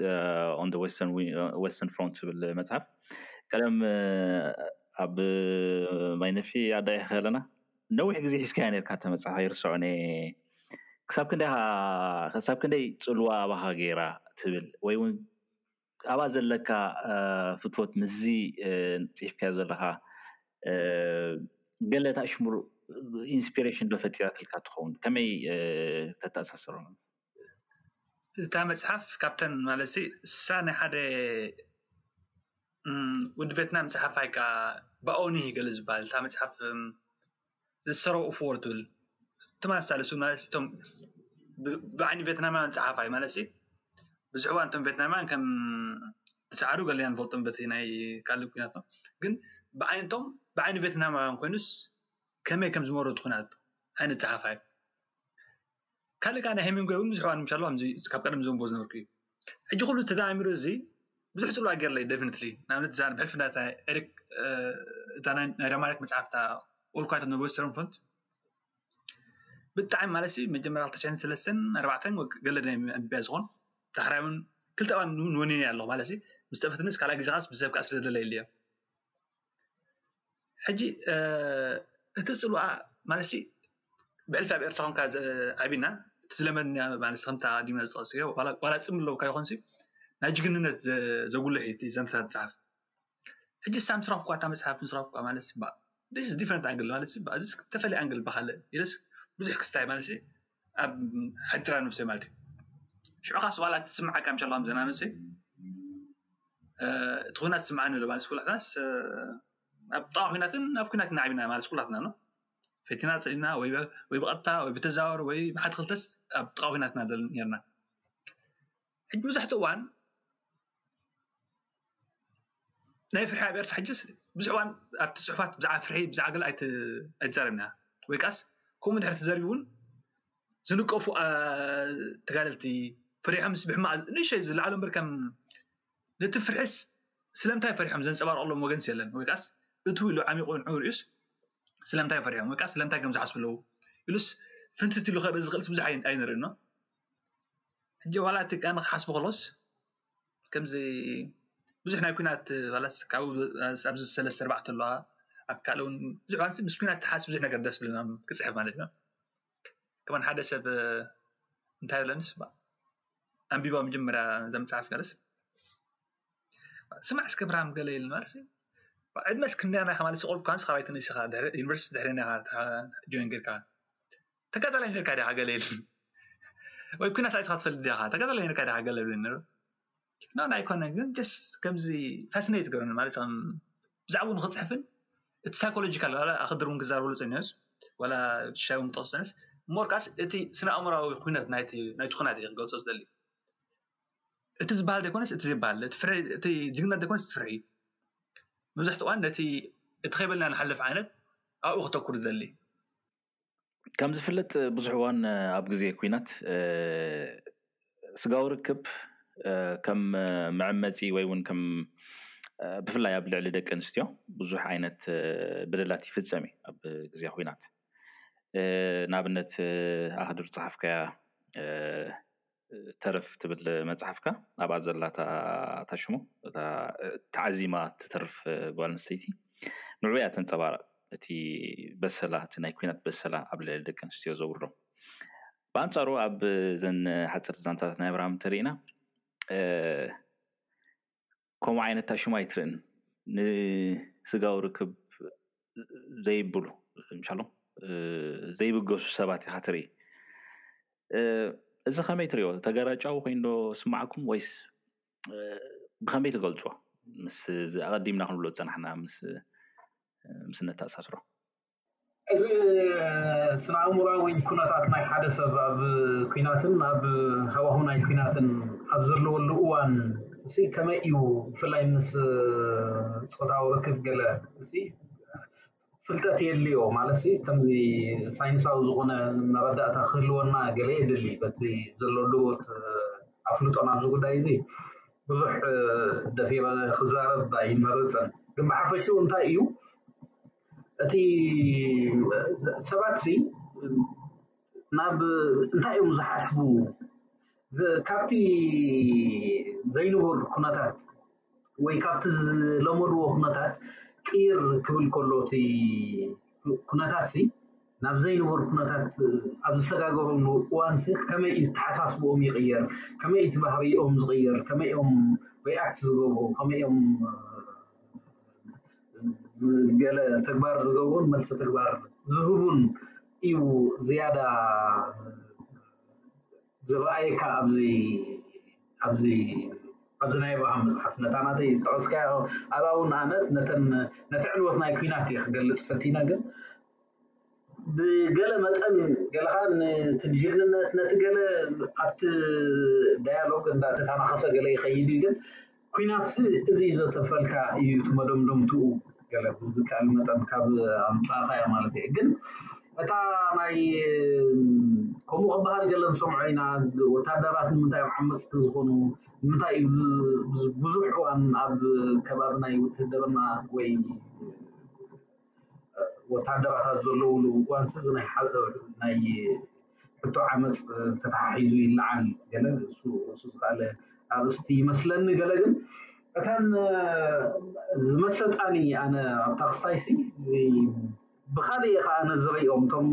ኦን ዘ ዌስተርን ፍሮንት ትብል መፅሓፍ ቀደም ኣብ ማይነፊ ኣዳይ ከለና ነዊሕ ግዜ ሒዝካያ ነርካ እታ መፅሓፍ ኣይርስዖን እየ ክሳብ ክንደይ ክሳብ ክንደይ ፅልዋ ኣባካ ገይራ ትብል ወይ እውን ኣብኣ ዘለካ ፍትወት ምስዚ ፅሒፍካዮ ዘለካ ገለ ታሽሙር ኢንስፒሬሽን ዶ ፈጢራትልካ ትኸውን ከመይ ተተኣሳስሮ? እታ መፅሓፍ ካብተን ማለት እሳ ናይ ሓደ ወዲ ቬትናም ፀሓፋይ ከዓ ባኦኒህ ገለ ዝበሃል እታ መፅሓፍ ን ሰሮው ኡፍዎ ትብል ትማሳሊ እሱ ማለትሲ እቶም ብዓይኒ ቬትናማውያን ጸሓፋይ ማለትሲ ብዝሕዋ እቶም ቬትናማውያን ከም ዝሰዓሩ ገለ ኢና ንፈልጦም በቲ ናይ ካልእ ኲናት ግን ብዓይነቶም ብዓይኒ ቬትናማውያን ኮይኑስ ከመይ ከም ዝመርሩ እቲ ዂናት ዓይነት ጸሓፋይ። ካልእ ከኣ ናይ ሄሚንጎይ ዉን ብዙሕ ኣንብበ ኣለኩ ከምዚ ካብ ቀደም ዘንብቦ ዝነበርኩ እዩ ሕጂ ኩሉ እቲ ተደማሚሩ እዚ ብዙሕ ጽልዋ ጌሩለይ ደፊነትሊ ንኣብነት እዛ ብሕልፊ ናይ ኤሪክ እታ ናይ ዳማሪክ መጽሓፍ እታ ኦል ኳይት ኦን ዘ ዌስተርን ፍሮንት ብጣዕሚ ማለትሲ መጀመርያ ክልተ ሽሕን ሰለስተን ኣርባዕተን ገለ ድየ ኣንቢበያ ዝኮን ዳሕራይ ዉን ክልተ እዋን ዉን ወኒነያ ኣለኩ ማለትሲ ምስ ጠፈትኒስ ካልኣይ ግዜ ከኣ ምስ ሰብ ከኣ ስለ ዝደለየሉ እየ። ሕጂ እቲ ፅልዋ ማለት ብሕልፊ ኣብ ኤርትራ ኮይንካ ዓብይና እቲ ዝለመድናዮ ማለት ከምቲ ኣቀዲመ ዝጠቀስክዮ ዋላ ፅምኢ ኣለካ ይኩን ናይ ጅግንነት ዘጉልሕ እዩ እቲ ዘንተ ዝፀሓፍ ሕጂ ንሳ ምስ ረኣኩዋ እታ መፅሓፍ ምስ ረኣኩዋ ማለት እዚስ ዲፍረንት ኣንግል ማለት እዚስ ዝተፈለየ ኣንግል እባ ካለእ ኢለስ ብዙሕ ክስታይ ማለት ኣብ ሓድራ ነብሰ ማለት እዩ ሽዑ ካስ ዋላ ትስምዓካ ምሻ ኣላ ከምዘና ነብሰ እቲ ኩናት ስምዓኒ ኣሎ ማለት ኩላትናስ ኣብ ጥቓ ኩናትን ኣብ ኩናት ናዕቢና ማለት ኩላትና ኖ ፈቲና ፀሊና ወይ ብቐጥታ ወይ ብተዛወር ወይ ብሓድ ክልተስ ኣብ ጥቓ ኩናትና ኔርና ሕጂ መብዛሕትኡ እዋን ናይ ፍርሒ ኣብ ኤርትራ ሕጂስ ብዙሕ እዋን ኣብቲ ፅሑፋት ብዛዕባ ፍርሒ ብዛዕባ ገለ ኣይትዛረብን እያ ወይ ከዓስ ከምኡ እንድሕር ትዘርቢ እውን ዝንቀፉ ተጋደልቲ ፈሪሖም ምስ ብሕማቅ ንእሽተይ ዝለዓሉ እምበር ከም ነቲ ፍርሒስ ስለምንታይ ፈሪሖም ዘንፀባርቀሎም ወገንስ የለን ወይ ከዓስ እቱ ኢሉ ዓሚቑ ንዑ ርእዩስ ስለምንታይ ፈሪሖም ወይ ከዓ ስለምንታይ ከም ዝሓስቡ ኣለዉ ኢሉስ ፍንትት ኢሉ ከርኢ ዝኽእልስ ብዙሕ ኣይንርእይኖ ሕጂ ዋላ እቲ ቀንዲ ክሓስቦ ከለኩስ ከምዚ ብዙሕ ናይ ኲናት ዋላስ ካብኡ ኣብዚ ሰለስተ ኣርባዕተ ኣለዋ ኣብ ካልእ ዉን ብዙሕ ማለት ምስ ኲናት ዝተሓሓዝ ብዙሕ ነገር ደስ ዝብለና ክጽሕፍ ማለት እዩ ከማን ንሓደ ሰብ እንታይ ይብለንስ ባእ ኣንቢባ መጀመርያ እዛ መጽሓፍ ካልስ ስማዕ እስከ ኣብርሃም ገለ ኢሉ ነበርሲ ባእ ዕድመ እስክንደይ ኢልና ኢልካ ማለት ሶቆል ኳንስ ካባይ ተመሊስካ ድሕሪ ዩኒቨርስቲ ድሕሪ ጆይን ጌርካ። ተጋዳላይ ኔርካ ዲኻ ገለ ኢሉኒ ወይ ኩናት ኣቲኻ ትፈልጥ ዲኻ ተጋዳላይ ኔርካ ዲኻ ገለ ኢሉኒ ነይሩ ኖ ኣይኮነን ግን ጀስት ከምዚ ፋሲኔት ገይሩኒ ማለት ከም ብዛዕባኡ ንኽፅሕፍን እቲ ሳይኮሎጂካል ዋላ ኣኽድር እውን ክዛረብሉ ፀኒኦስ ዋላ ሻይ እውን ክጠቕሱ ፀኒኦስ ሞርካስ እቲ ስነ ኣእምራዊ ኩነት ናይቲ ኩናት እዩ ክገልፆ ዝደሊ እቲ ዝበሃል ዘይኮነስ እቲ ዘይበሃል እቲ ጅግና ዘይኮነስ እቲ ፍርሒ እዩ መብዛሕትኡ እዋን ነቲ እቲ ከይበልና ንሓልፍ ዓይነት ኣብኡ ከተኩር ዝደሊ ከም ዝፍለጥ ብዙሕ እዋን ኣብ ግዜ ኩናት ስጋዊ ርክብ ከም መዕመፂ ወይ እውን ከም ብፍላይ ኣብ ልዕሊ ደቂ ኣንስትዮ ብዙሕ ዓይነት በደላት ይፍፀም እዩ ኣብ ግዜ ኩናት ንኣብነት ኣክድር ፀሓፍካያ ተረፍ ትብል መጽሓፍካ ኣብኣ ዘላ እታ እታ ሽሙ እታ ተዓዚማ እትተርፍ ጓል ኣንስተይቲ ንዕኡ እያ ተንጸባርቕ እቲ በሰላ እቲ ናይ ኩናት በሰላ ኣብ ልዕሊ ደቂ ኣንስትዮ ዘውርዶ ብኣንጻሩ ኣብ ዘን ሓጸርቲ ዛንታታት ናይ ኣብርሃም እንተርኢና ከምኡ ዓይነት ታሽሙ ኣይትርእን ንስጋዊ ርክብ ዘይብሉ ምሻሎም ዘይብገሱ ሰባት ኢኻ ትርኢ እዚ ከመይ ትሪኦ ተገራጫዊ ኮይኑ ዶ ስማዓኩም ወይስ ብከመይ ትገልፆ ምስ ኣቀዲምና ክንብሎ ዝፀናሕና ምስ እነተኣሳስሮ እዚ ስነ-ኣእምሮኣዊ ኩነታት ናይ ሓደ ሰብ ኣብ ኩናትን ኣብ ሃዋሁ ናይ ኩናትን ኣብ ዘለወሉ እዋን እሲ ከመይ እዩ ብፍላይ ምስ ጾታዊ ርክብ ገለ እሲ ፍልጠት የድልዮ ማለት ሲ ከምዚ ሳይንሳዊ ዝኾነ መረዳእታ ክህልወና ገለ የድሊ በቲ ዘሎ ድሩት ኣፍልጦን ኣብዚ ጉዳይ እዚ ብዙሕ ደፊረ ክዛረብ ኣይመርፅን ግን ብሓፈሽኡ እንታይ እዩ እቲ ሰባትሲ ናብ እንታይ እዮም ዝሓስቡ ካብቲ ዘይንቡር ኩነታት ወይ ካብቲ ዝለመድዎ ኩነታት ቅይር ክብል ከሎ እቲ ኩነታትሲ ናብ ዘይንቡር ኩነታት ኣብ ዝሰጋገሩሉ እዋንሲ ከመይ እዩ ኣተሓሳስብኦም ይቕየር፣ ከመይ እቲ ባህርይኦም ዝቕየር፣ ከመይ እዮም ሪኣክት ዝገብሩ፣ ከመይ እዮም ገለ ተግባር ዝገብሩን መልሰ ተግባር ዝህቡን እዩ ዝያዳ ዝረኣየካ ኣብዚ ኣብዚ ኣብዚ ናይ ኣብርሃም መጽሓፍ ነታ ናተይ ዝጠቐስካዮ ኣብኣ እውን ኣነ ነተን ነቲ ዕንወት ናይ ኩናት እየ ክገልጽ ፈቲነ ግን ብገለ መጠን ገለኻ ነቲ ብጅግንነት ነቲ ገለ ኣብቲ ዳያሎግ እንዳተተናኸፈ ገለ ይኸይድ እዩ ግን ኩናት እዚ እዩ ዘተፈልካ እዩ እቲ መደምደምትኡ ገለ ብዝከኣል መጠን ካብ ኣምፃእኻያ ማለት እዩ ግን እታ ናይ ከምኡ ክበሃል ገለ ንሰምዖ ኢና ወታደራት ንምንታይ ኣብ ዓመፅቲ ዝኾኑ ንምንታይ እዩ ብዙሕ እዋን ኣብ ከባቢ ናይ ውትህድርና ወይ ወታደራታት ዘለውሉ እዋንሲ እዚ ናይ ናይ ሕቶ ዓመፅ ተተሓሒዙ ይለዓል ገለ እሱ እሱ ዝካለ ኣርእስቲ ይመስለኒ ገለ ግን እተን ዝመሰጣኒ ኣነ ኣብታ ክሳይሲ እዚ ብካልእ እየ ከዓ ኣነ ዝርእዮም እቶም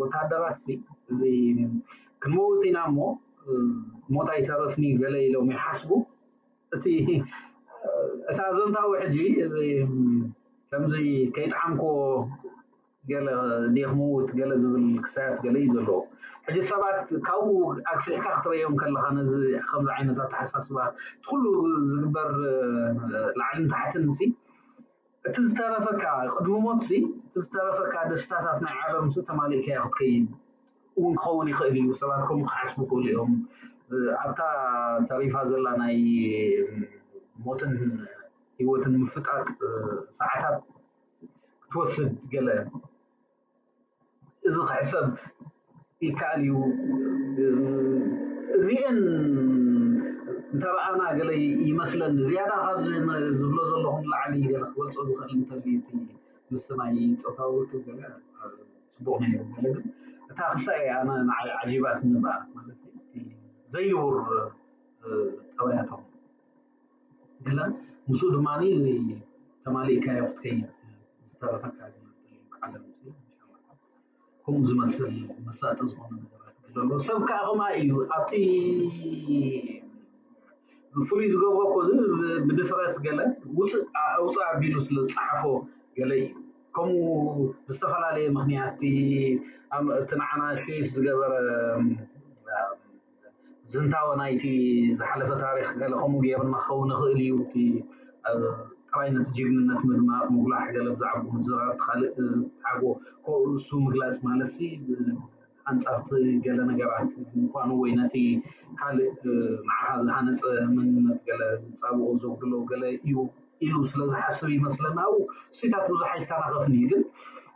ወታደራት ሲ እዚ ክንመውት ኢና እሞ ሞት ኣይተረፍኒ ገለ ኢሎም ይሓስቡ እቲ እቲ ኣዘንታዊ ሕጂ እዚ ከምዚ ከይጠዓምክዎ ገለ ድየ ክመውት ገለ ዝብል ክሳያት ገለ እዩ ዘለዎ ሕጂ ሰባት ካብኡ ኣግፊሕካ ክትረዮም ከለኻ ነዚ ከምዚ ዓይነት ኣተሓሳስባ እቲ ኩሉ ዝግበር ላዕልን ታሕትን ሲ እቲ ዝተረፈካ ቅድሚ ሞትሲ እቲ ዝተረፈካ ደስታታት ናይ ዓለም ምስ ተማሊእካዮ ክትከይድ እውን ክኸውን ይኽእል እዩ። ሰባት ከምኡ ክሓስቡ ይኽእሉ እዮም። ኣብታ ተሪፋ ዘላ ናይ ሞትን ህይወትን ምፍጣጥ ሰዓታት ክትወስድ ገለ እዚ ክሕሰብ ይከኣል እዩ። እዚኤን እንተረኣና ገለ ይመስለኒ፣ ዝያዳ ካብዚ ዝብሎ ዘለኹ ንላዕሊ ገለ ክገልጾ ዝኽእል እንተልዩ እቲ ምስ ናይ ጾታዊ ርክብ ገለ ጽቡቕ ነይሩ፣ ገለ ግን እታ ክልታይ እያ ኣነ ንዓይ ዓጂባትኒ በኣል ማለት እቲ ዘይውር ጠባያቶም። ገላን ምስኡ ድማ ተማሊእካዮ ክትከይድ ዝተረፈካ ዓለም ከምኡ ዝመስል መሳጢ ዝኾኑ ነገራት ዘለዎ ሰብ ከዓ ከምኣ እዩ ኣብቲ ፍሉይ ዝገብሮ እኮ ብድፍረት ገለ ውፅእ ኣውፅእ ኣቢሉ ስለ ዝፀሓፎ ገለ እዩ ከምኡ ዝተፈላለየ ምክንያት እቲ ንዓና ሸይፍ ዝገበረ ዝንታወ ናይቲ ዝሓለፈ ታሪኽ ገለ ከምኡ ጌርና ክኸውን ይኽእል እዩ እቲ ጥራይ ነቲ ጅግንነት ምድማቕ ምጉላሕ ገለ ብዛዕባ ምዝራብ እቲ ካልእ ተሓጎ ኮኡ እሱ ምግላጽ ማለትሲ ኣንጻር እቲ ገለ ነገራት ምዃኑ ወይ ነቲ ካልእ ንዓኻ ዝሃነጸ መንነት ገለ ዝጻብኦ ዘጉድሎ ገለ እዩ ኢሉ ስለ ዝሓስብ ይመስለኒ ኣብኡ እሱታት ብዙሕ ኣይተናኸፍን እዩ ግን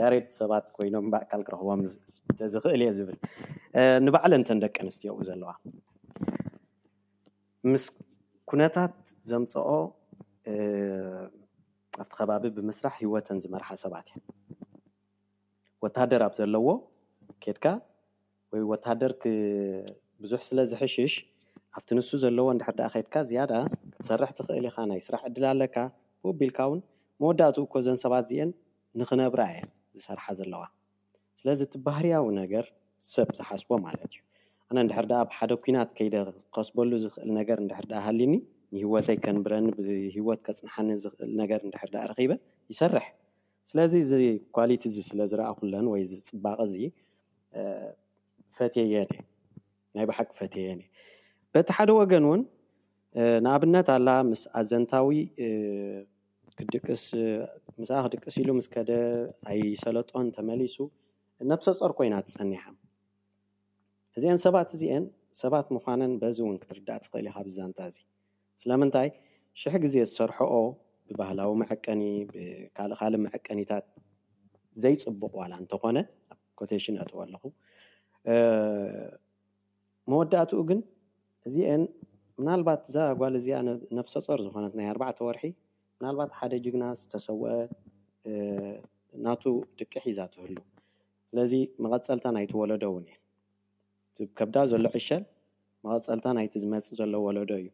ያሬድ ሰባት ኮይኖም ብኣካል ክረኽቦም ተዝኽእል እየ ዝብል ንባዕለን እተን ደቂ ኣንስትዮ ኣብኡ ዘለዋ ምስ ኩነታት ዘምፀኦ ኣብቲ ከባቢ ብምስራሕ ሂወተን ዝመርሓ ሰባት እየን። ወታደር ኣብ ዘለዎ ኬድካ ወይ ወተሃደር ክ ብዙሕ ስለ ዝሕሽሽ ኣብቲ ንሱ ዘለዎ እንድሕር ደኣ ከድካ ዝያዳ ክትሰርሕ ትኽእል ኢኻ ናይ ስራሕ ዕድል ኣለካ ብኡ ኣቢልካ ውን መወዳእትኡ እኮ እዘን ሰባት እዚኤን ንኽነብራ እየን ዝሰርሓ ዘለዋ ስለዚ እቲ ባህርያዊ ነገር ሰብ ዝሓስቦ ማለት እዩ ኣነ እንድሕር ደኣ ኣብ ሓደ ኲናት ከይደ ክኸስበሉ ዝኽእል ነገር እንድሕር ደኣ ሃልዩኒ ንሂወተይ ከንብረኒ ብሂወት ከጽንሓኒ ዝኽእል ነገር እንድሕር ደኣ ረኺበ ይሰርሕ ስለዚ እዚ ኳሊቲ እዚ ስለ ዝረኣኹለን ወይ እዚ ፅባቐ እዚ ፈትየየን እየ። ናይ ብሓቂ ፈትየየን እየ። በቲ ሓደ ወገን እውን ንኣብነት ኣላ ምስ ኣዘንታዊ ክድቅስ ምስኣ ክድቅስ ኢሉ ምስ ከደ ኣይሰለጦን ተመሊሱ ነብሰ ጾር ኮይና ትጸኒሓ። እዚኤን ሰባት እዚኤን ሰባት ምዃነን በዚ እውን ክትርዳእ ትኽእል ኢኻ ኣብዚ ዛንታ እዚ። ስለምንታይ ሽሕ ግዜ ዝሰርሕኦ ብባህላዊ መዐቀኒ ብካልእ ካልእ መዐቀኒታት ዘይጽቡቕ ዋላ እንተኾነ ኣብ ኮቴሽን ኣእትዎ ኣለኹ መወዳእትኡ ግን እዚኤን ምናልባት እዛ ጓል እዚኣ ነፍሰጾር ዝኾነት ናይ ኣርባዕተ ወርሒ ምናልባት ሓደ ጅግና ዝተሰወአ ናቱ ድቂ ሒዛ ትህሉ ስለዚ መቐጸልታ ናይቲ ወለዶ እውን እየን። እቲ ኣብ ከብዳ ዘሎ ዕሸል መቐጸልታ ናይቲ ዝመጽእ ዘሎ ወለዶ እዩ።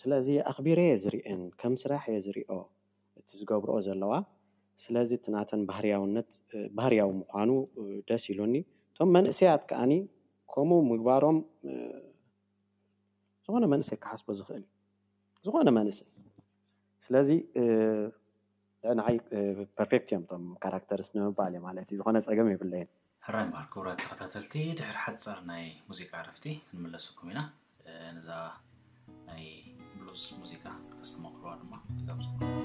ስለዚ ኣኽቢረ እየ ዝርእየን፣ ከም ስራሕ እየ ዝሪኦ እቲ ዝገብርኦ ዘለዋ። ስለዚ እቲ ናተን ባህርያውነት ባህርያዊ ምዃኑ ደስ ኢሉኒ። እቶም መንእሰያት ከኣ ከምኡ ምግባሮም ዝኾነ መንእሰይ ክሓስቦ ዝኽእል እዩ። ዝኾነ መንእሰይ ስለዚ ንዓይ ፐርፌክት እዮም እቶም ካራክተርስ ንምባል እየ ማለት እዩ ዝኾነ ጸገም የብለይን። ሕራይ እምበኣር ክቡራት ተኸታተልቲ ድሕሪ ሓጸር ናይ ሙዚቃ ዕረፍቲ ክንምለሰኩም ኢና ነዛ ናይ ብሉዝ ሙዚቃ ክተስተማቕርዋ ድማ ንጋብዘኩም።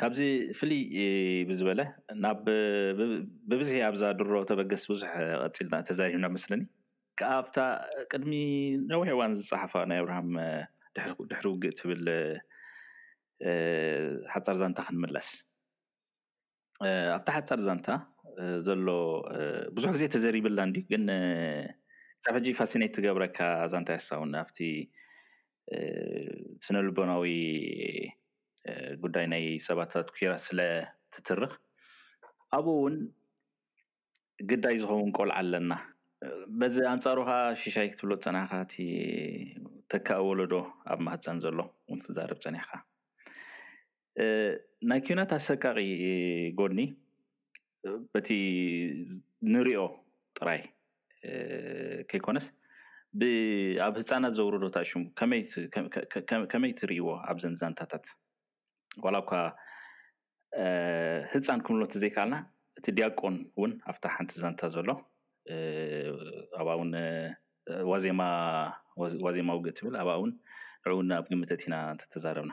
ካብዚ ፍልይ ብዝበለ ናብ ብብዝሒ ኣብዛ ድሮ ተበገስ ብዙሕ ቀፂልና ተዛሪብና መስለኒ ከዓ ኣብታ ቅድሚ ነዊሕ እዋን ዝፀሓፋ ናይ ኣብርሃም ድሕሪ ውግእ ትብል ሓፃር ዛንታ ክንምለስ ኣብታ ሓፃር ዛንታ ዘሎ ብዙሕ ግዜ ተዘሪብላ እንዲ ግን ክሳብ ሕጂ ፋሲኔት ትገብረካ ዛንታ ያሳውን ኣብቲ ስነልቦናዊ ጉዳይ ናይ ሰባት ኣትኲራ ስለ ትትርኽ ኣብኡ እውን ግዳይ ዝኸውን ቆልዓ ኣለና በዚ ኣንጻሩ ከዓ ሽሻይ ክትብሎ ዝጸናሕካ እቲ ተካእ ወለዶ ኣብ ማህፀን ዘሎ እውን ትዛረብ ጸኒሕካ ናይ ኲናት ኣሰቃቂ ጎድኒ በቲ ንሪኦ ጥራይ ከይኮነስ ኣብ ህፃናት ዘውርዶ ታሽሙ ከመይ ትርእይዎ ኣብዘን ዛንታታት ዋላ እኳ ህፃን ክንብሎ እንተዘይከኣልና እቲ ዲያቆን እውን ኣብታ ሓንቲ ዛንታ ዘሎ ኣብኣ እውን ዋዜማ ዋዜማዊ ግእ ትብል ኣብኣ እውን ንዕኡ እውን ኣብ ግምት ኣእቲና እንተተዛረብና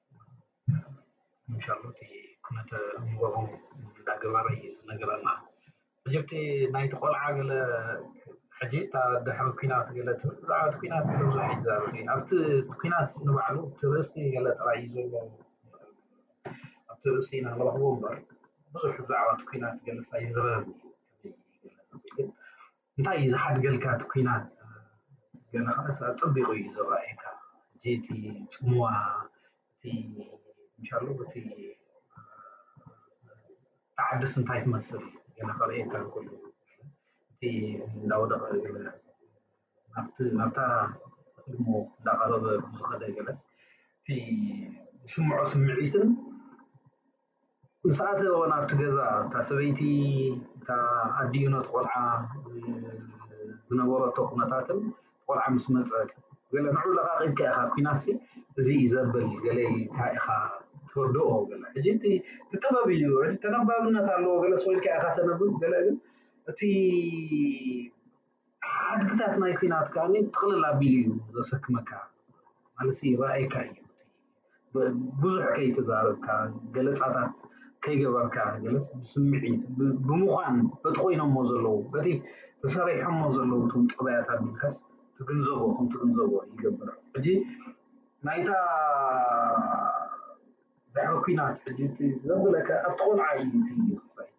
ምሻሉ እቲ ኩነተ እምቦኦም እንዳገበረ እዩ ዝነገረና ሕጅብቲ ናይቲ ቆልዓ ገለ ሕጂ እታ ድሕሪ ኩናት ገለ ትብል ብዛዕባ እቲ ኩናት ብዙሕ ይዛረብ እዩ ኣብቲ ኩናት ንባዕሉ እቲ ርእሲ ገለ ጥራይ እዩ ዘሎ ኣብቲ ርእሲ ኢና ንረኽቦ እምበር ብዙሕ ብዛዕባ እቲ ኩናት ገለሳ ይዝረብ እዩ እንታይ እዩ ዝሓድገልካ እቲ ኩናት ገለ ከኣስ ኣጸቢቑ እዩ ዝረኣየካ ሕጂ እቲ ጽምዋ እቲ እንሻሎ እቲ ተዓድስ እንታይ ትመስል ገለ ከርእየካ እንከሎ እቲ እንዳወደቐ ገለ ናብቲ ናብታ ህድሞ እንዳቐረበ ብዝኸደ ገለስ እቲ ዝስምዖ ስምዒትን ምስ ኣተወ ናብቲ ገዛ እታ ሰበይቲ እታ ኣዲኡ ነቲ ቆልዓ ዝነበረቶ ኩነታትን ቆልዓ ምስ መጸት ገለ ንዑ ለቓቒብካ ኢኻ ኩናሲ እዚ እዩ ዘብል ገለ ኢልካ ኢኻ ትርድኦ ገለ ሕጂ እቲ ጥበብ እዩ ተነባብነት ኣለዎ ገለ ስወልካ ኢኻ ተነብብ ገለ ግን እቲ ሓድግታት ናይ ኲናት ከኣ ጥቕልል ኣቢሉ እዩ ዘሰክመካ ማለት ይረኣየካ እዩ ብዙሕ ከይተዛረብካ ገለጻታት ከይገበርካ ገለጽ ብስምዒት ብምዃን በቲ ኮይኖሞ ዘለዉ በቲ ተሰሪሖሞ ዘለዉ እቶም ጠባያት ኣቢልካስ ትግንዘቦ ከም ትግንዘቦ ይገብር ሕጂ ናይታ ድሕሪ ኩናት ሕጂ ዘብለካ ኣብቲ ቆልዓ እዩ እቲ ክሳይ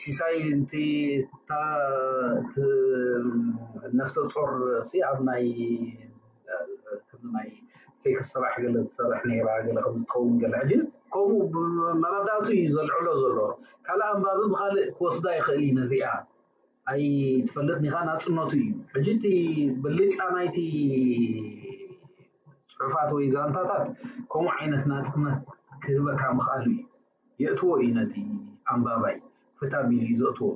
ሲሳይ እቲ እታ እቲ ነፍሰ ጾር ሲ ኣብ ናይ ከም ናይ ሴክስ ስራሕ ገለ ዝሰርሕ ነይራ ገለ ከም ዝትኸውን ገለ ሕጂ ከምኡ መረዳእቱ እዩ ዘልዕሎ ዘሎ ካልእ ኣንባቢ ብኻልእ ክወስዳ ይኽእል እዩ ነዚኣ ኣይትፈልጥ ኒኻ ናጽነቱ እዩ ሕጂ እቲ ብልጫ ናይቲ ጽሑፋት ወይ ዛንታታት ከምኡ ዓይነት ናጽነት ክህበካ ምኽኣሉ እዩ የእትዎ ኢዩ ነቲ ኣንባባይ ፈት ኣቢሉ ኢዩ ዘእትዎ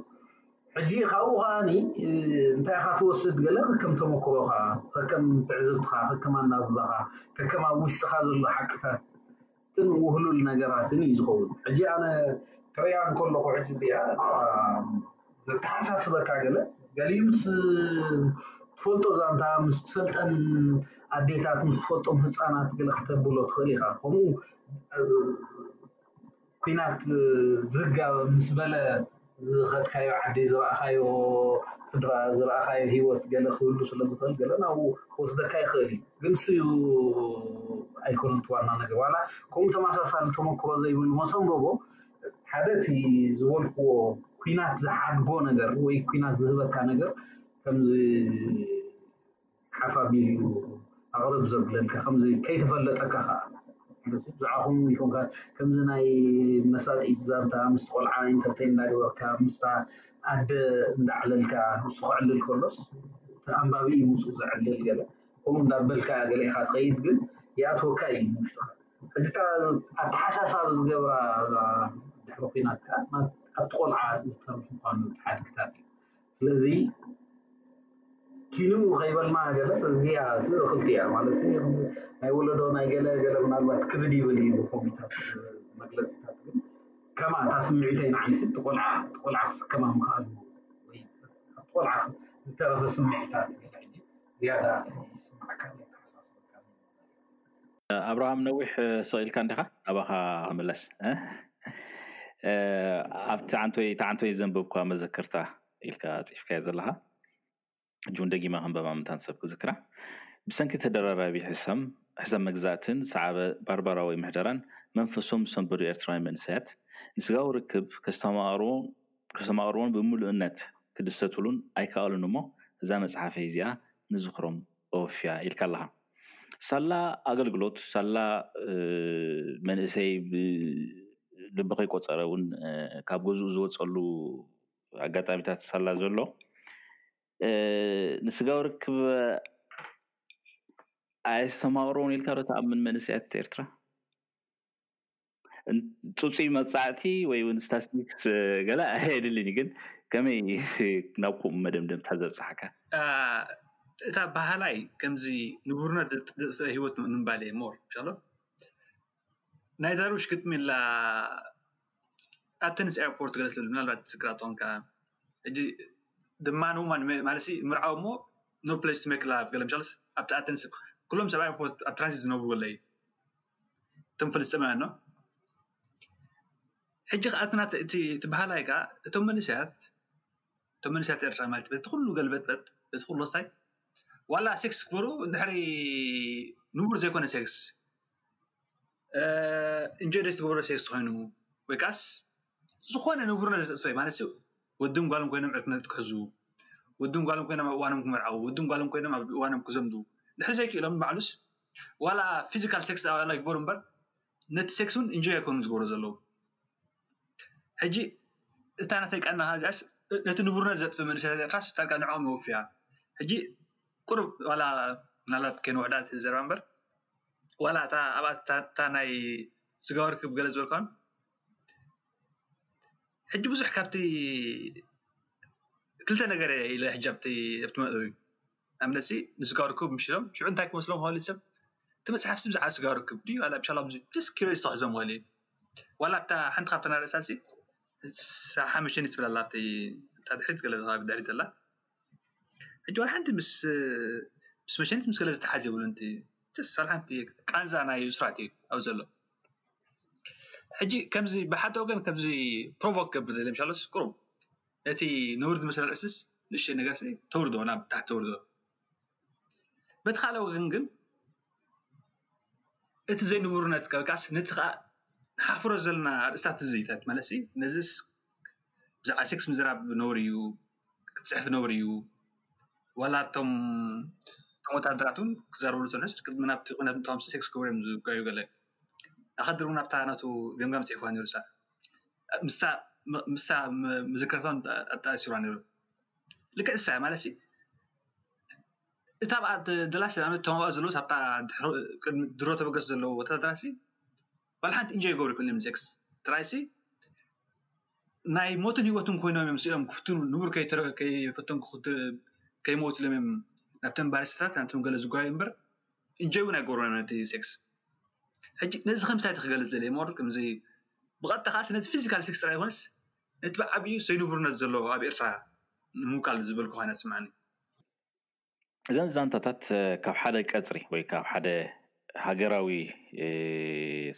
ሕጂ ካብኡ ከኣ እንታይ ኢኻ ትወስድ ገለ ከከም ተመክሮኻ ከከም ትዕዝብትኻ ከከም ኣናብባኻ ከከም ኣብ ውሽጥኻ ዘሎ ሓቅታት ትን ውህሉል ነገራትን እዩ ዝኸውን ሕጂ ኣነ ክሪኣ እንከለኹ ሕጂ እዚኣ ዘተሓሳስበካ ገለ ገሊኡ ምስ ትፈልጦ ዛንታ ምስ ትፈልጠን ኣዴታት ምስ ትፈልጦም ህፃናት ገለ ከተብሎ ትኽእል ኢኻ ከምኡ ኩናት ዝጋብ ምስ በለ ዝኸድካዮ ዓዲ ዝረኣኻዮ ስድራ ዝረኣኻዮ ሂወት ገለ ክህሉ ስለ ዝኽእል ገለ ናብኡ ክወስደካ ይኽእል እዩ ግን እሱ እዩ ኣይኮነን ዋና ነገር ዋላ ከምኡ ተመሳሳሊ ተመክሮ ዘይብሉ መሰንበቦ ሓደ እቲ ዝበልክዎ ኩናት ዝሓድጎ ነገር ወይ ኩናት ዝህበካ ነገር ከምዚ ሓፍ ኣቢሉ ኣቕርብ ዘብለልካ ከምዚ ከይተፈለጠካ ከኣ ሓንሳብ ብዛዕባ ከምኡ ኢልኩምካ ከምዚ ናይ መሳጢት ዛንታ ምስቲ ቆልዓ ኢንተርተይን እንዳገበርካ ምስታ ኣደ እንዳዕለልካ ንሱ ከዕልል ከሎስ እቲ ኣንባቢ እዩ ምስኡ ዘዕልል ገለ ከምኡ እንዳበልካ ገለ ኢኻ ትኸይድ ግን ይኣትወካ እዩ ንውሽጥኻ ሕጂ እታ ኣተሓሳሳቢ ዝገብራ እዛ ድሕሪ ኲናት ከኣ ኣብቲ ቆልዓ ዝተርፍ ምዃኑ እቲ ሓድግታት እዩ ስለዚ ኪኑ ከይበልና ገለ እዚኣ እኽልቲ እያ ማለት ናይ ወለዶ ናይ ገለ ገለ ምናልባት ክብድ ይብል እዩ ኮሚታት መግለፅታት ግን ከማ እታ ስምዒተይ ንዓይ ስብ ትቆልዓ ትቆልዓ ክስከማ ምኽኣሉ ወይ ኣብ ቆልዓ ዝተረፈ ስምዒታት ገለ ዝያዳ ይስማዕካ ተሓሳስበካ ኣብርሃም ነዊሕ ስቕ ኢልካ እንዲኻ ኣባኻ ክምለስ ኣብቲ ዓንቶይ እቲ ዓንቶይ ዘንበብኳ መዘክርታ ኢልካ ፅሒፍካዮ ዘለኻ ሕጂ እውን ደጊመ ከንበባ ምንታን ሰብ ክዝክራ ብሰንኪ ተደራራቢ ሕሰም ሕሰም መግዛእትን ዝሰዓበ ባርባራዊ ምሕደራን መንፈሶም ዝሰንበዱ ኤርትራውያን መንእሰያት ንስጋዊ ርክብ ከስተማቕሩ ከሰማቕርዎን ብምሉእነት ክድሰቱሉን ኣይከኣሉን እሞ እዛ መጽሓፈይ እዚኣ ንዝኽሮም ኣወፍያ ኢልካ ኣለኻ። ሳላ ኣገልግሎት ሳላ መንእሰይ ብልቢ ከይቆጸረ እውን ካብ ገዝኡ ዝወጸሉ ኣጋጣሚታት ሳላ ዘሎ ንስጋዊ ርክብ ኣየስተማቕርዎን ኢልካ ዶ ትኣምን መንእሰያት ኤርትራ? ፅፁይ መፃዕቲ ወይ ውን ስታስቲክስ ገለ ኣየድልን እዩ ግን ከመይ ናብ ከምኡ መደምደምታ ዘብፅሓካ እታ ባህላይ ከምዚ ንቡርነት ዘጥፍእ ህይወት ምንባል እየ ሞር ሻሎ ናይ ዳርዊሽ ግጥሚ ላ ኣብ ተንስ ኤርፖርት ገለ ትብል ምናልባት ስክራቶም ከዓ እጂ ድማን ውማን ማለት ምርዓው እሞ ኖ ፕሌስ ቱ ሜክ ላቭ ገለ ምሻልስ ኣብቲ ኣተንስ ኩሎም ሰብ ኤርፖርት ኣብ ትራንዚት ዝነብሩ ለይ እቶም ፍልስጤማውያን እሞ ሕጂ ከኣ እቲ በሃላይ ከኣ እቶም መንእሰያት እቶም መንእሰያት ኤርትራ ማለት እዩ በቲ ኩሉ ገልበጥበጥ በቲ ኩሉ ወስታይ ዋላ ሴክስ ክገብሩ እንድሕሪ ንቡር ዘይኮነ ሴክስ ኢንጆይ ዘይትገብሮ ሴክስ እንተኮይኑ ወይ ከኣስ ዝኮነ ንቡርነት ዘጥፍእ ማለት እዩ ወድን ጓልን ኮይኖም ዕርክነት ክሕዙ ወድን ጓልን ኮይኖም ኣብ እዋኖም ክምርዓዉ ወድን ጓልን ኮይኖም ኣብ እዋኖም ክዘምዱ እንድሕሪ ዘይኪኢሎም ንባዕሉስ ዋላ ፊዚካል ሴክስ ዋላ ይግበሩ እምበር ነቲ ሴክስ እውን እንጆይ ኣይኮኑን ዝገብሩ ዘለዉ። ሕጂ እታ ናተይ ቃል ናሃ እዚኣስ ነቲ ንቡርነት ዘጥፍ መንእሰይ እዚኣካስ ዳርጋ ንዕኦም ወፊያ። ሕጂ ቁሩብ ዋላ ምናልባት ከይንውሕዳ እቲ ዘረባ እምበር ዋላ እታ ኣብኣ እታ ናይ ስጋዊ ርክብ ገለ ዝበልካውን ሕጂ ብዙሕ ካብቲ ክልተ ነገር እየ ኢለ ሕጂ ኣብቲ ኣብቲ መእተዊ ኣምነስቲ ንስጋ ርኩብ ምስ ኢሎም ሽዑ እንታይ ክመስሎም ይኽእል እቲ ሰብ እቲ መጽሓፍ እዚ ብዛዕባ ስጋ ርክብ ድዩ ዋላ ብሻላ ደስ ክብል ኢዩ ክሕዞም ዝኽእል ኢዩ ዋላ እታ ሓንቲ ካብታ ናይ ርእሳ ሲ ሳብ ሓሙሽተ ትብል ኣላ ኣብቲ እታ ድሕሪት ገለ ድሕሪት ዘላ ሕጂ ዋላ ሓንቲ ምስ ምስ መሸኒት ምስ ገለ ዝተሓሓዝ የብሉን እቲ ደስ ዋላ ሓንቲ ቃንዛ ናይ እሱራት ኢዩ ኣብዚ ዘሎ ሕጂ ከምዚ ብሓደ ወገን ከምዚ ፕሮቮክ ክገብር ዝደሊ ሻሎስ ቁሩብ ነቲ ነውርድ መሰል ኣልዕስስ ንእሽተይ ነገር ተውርዶ ናብ ታሕቲ ተውርዶ በቲ ካልእ ወገን ግን እቲ ዘይንቡርነት ከብቃስ ነቲ ከዓ ንሓፍሮ ዘለና ኣርእስታት እዚታት ማለት ነዚ ብዛዕባ ሴክስ ምዝራብ ነውሪ እዩ ክትፅሕፍ ነውሪ እዩ ዋላ እቶም ወታደራት እውን ክዛረብሉ ዝፀንሑ ቅድሚ ናብቲ ኩነት ንቶም ሴክስ ክብሩ እዮም ዝጋዩ ገለ ኣኸድር እውን ኣብታ ናቱ ገምጋም ፅሒፍዋ ነይሩ ሳዕ ምስታ ምዝክርታን ኣጣሲርዋ ኔሩ ልክዕ ንሳ ማለት ሲ እታ ኣብኣ ዘላ እቶም ኣብኣ ዘለዉ ኣብታ ቅድሚ ድሮ ተበገስ ዘለዉ ወታደራት ሲ ዋላ ሓንቲ ኢንጆይ ክገብሩ ኣይክእሉን እዮም ሴክስ ጥራይ ሲ ናይ ሞትን ሂወትን ኮይኖም እዮም ስኢኖም ክፍትኑ ንቡር ከይፈተኑ ከይሞቱ ኢሎም እዮም ናብተን ባሪስታታት ናብቶም ገለ ዝጓየዩ እምበር ኢንጆይ ዉን ኣይገብርዎን እዮም ነቲ ሴክስ። ሕጂ ነዚ ከምዚ እንታይ ክገልፅ ደሊየ እሞ ከምዚ ብቀጥታ ከዓ ነቲ ፊዚካል ፊክስ ጥራሕ ዘይኮነስ ነቲ ብዓቢኡ ዘይንቡርነት ዘለዎ ኣብ ኤርትራ ንምውካል ዝበልኩ ኮይኑ ይስመዓኒ። እዘን ዛንታታት ካብ ሓደ ቀጽሪ ወይ ካብ ሓደ ሃገራዊ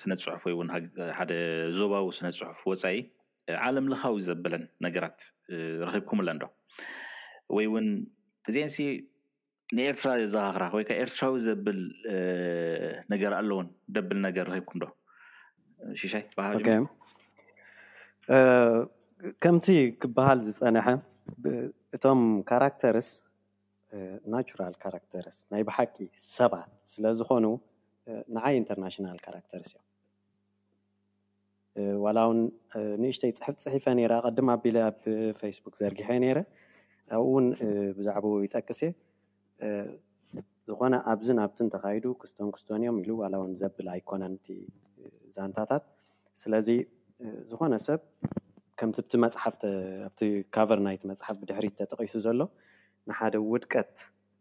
ስነ ጽሑፍ ወይ እውን ሓደ ዞባዊ ስነ ጽሑፍ ወጻኢ ዓለም ለኻዊ ዘበለን ነገራት ረኺብኩምለን ዶ ወይ እውን እዚኤንሲ ንኤርትራ የዘኻኽራ ወይ ከ ኤርትራዊ ዘብል ነገር ኣለዎን ደብል ነገር ረኺብኩም ዶ ሽሻይ ከምቲ ክበሃል ዝጸንሐ እቶም ካራክተርስ ናራል ካራክተርስ ናይ ብሓቂ ሰባት ስለ ዝኾኑ ንዓይ ኢንተርናሽናል ካራክተርስ እዮም ዋላውን ንእሽተይ ጽሕፍቲ ጽሒፈ ነይረ ኣቐድም ኣቢለ ኣብ ፌስቡክ ዘርጊሐ ነይረ ኣብኡ እውን ብዛዕባኡ ይጠቅስ እየ ዝኾነ ኣብዝን ኣብትን ተኻይዱ ክስቶን ክስቶን እዮም ኢሉ ዋላ እውን ዘብል ኣይኮነን እቲ ዛንታታት ስለዚ ዝኾነ ሰብ ከምቲ ብቲ መፅሓፍ ኣብቲ ካቨር ናይቲ መፅሓፍ ብድሕሪት ተጠቒሱ ዘሎ ንሓደ ውድቀት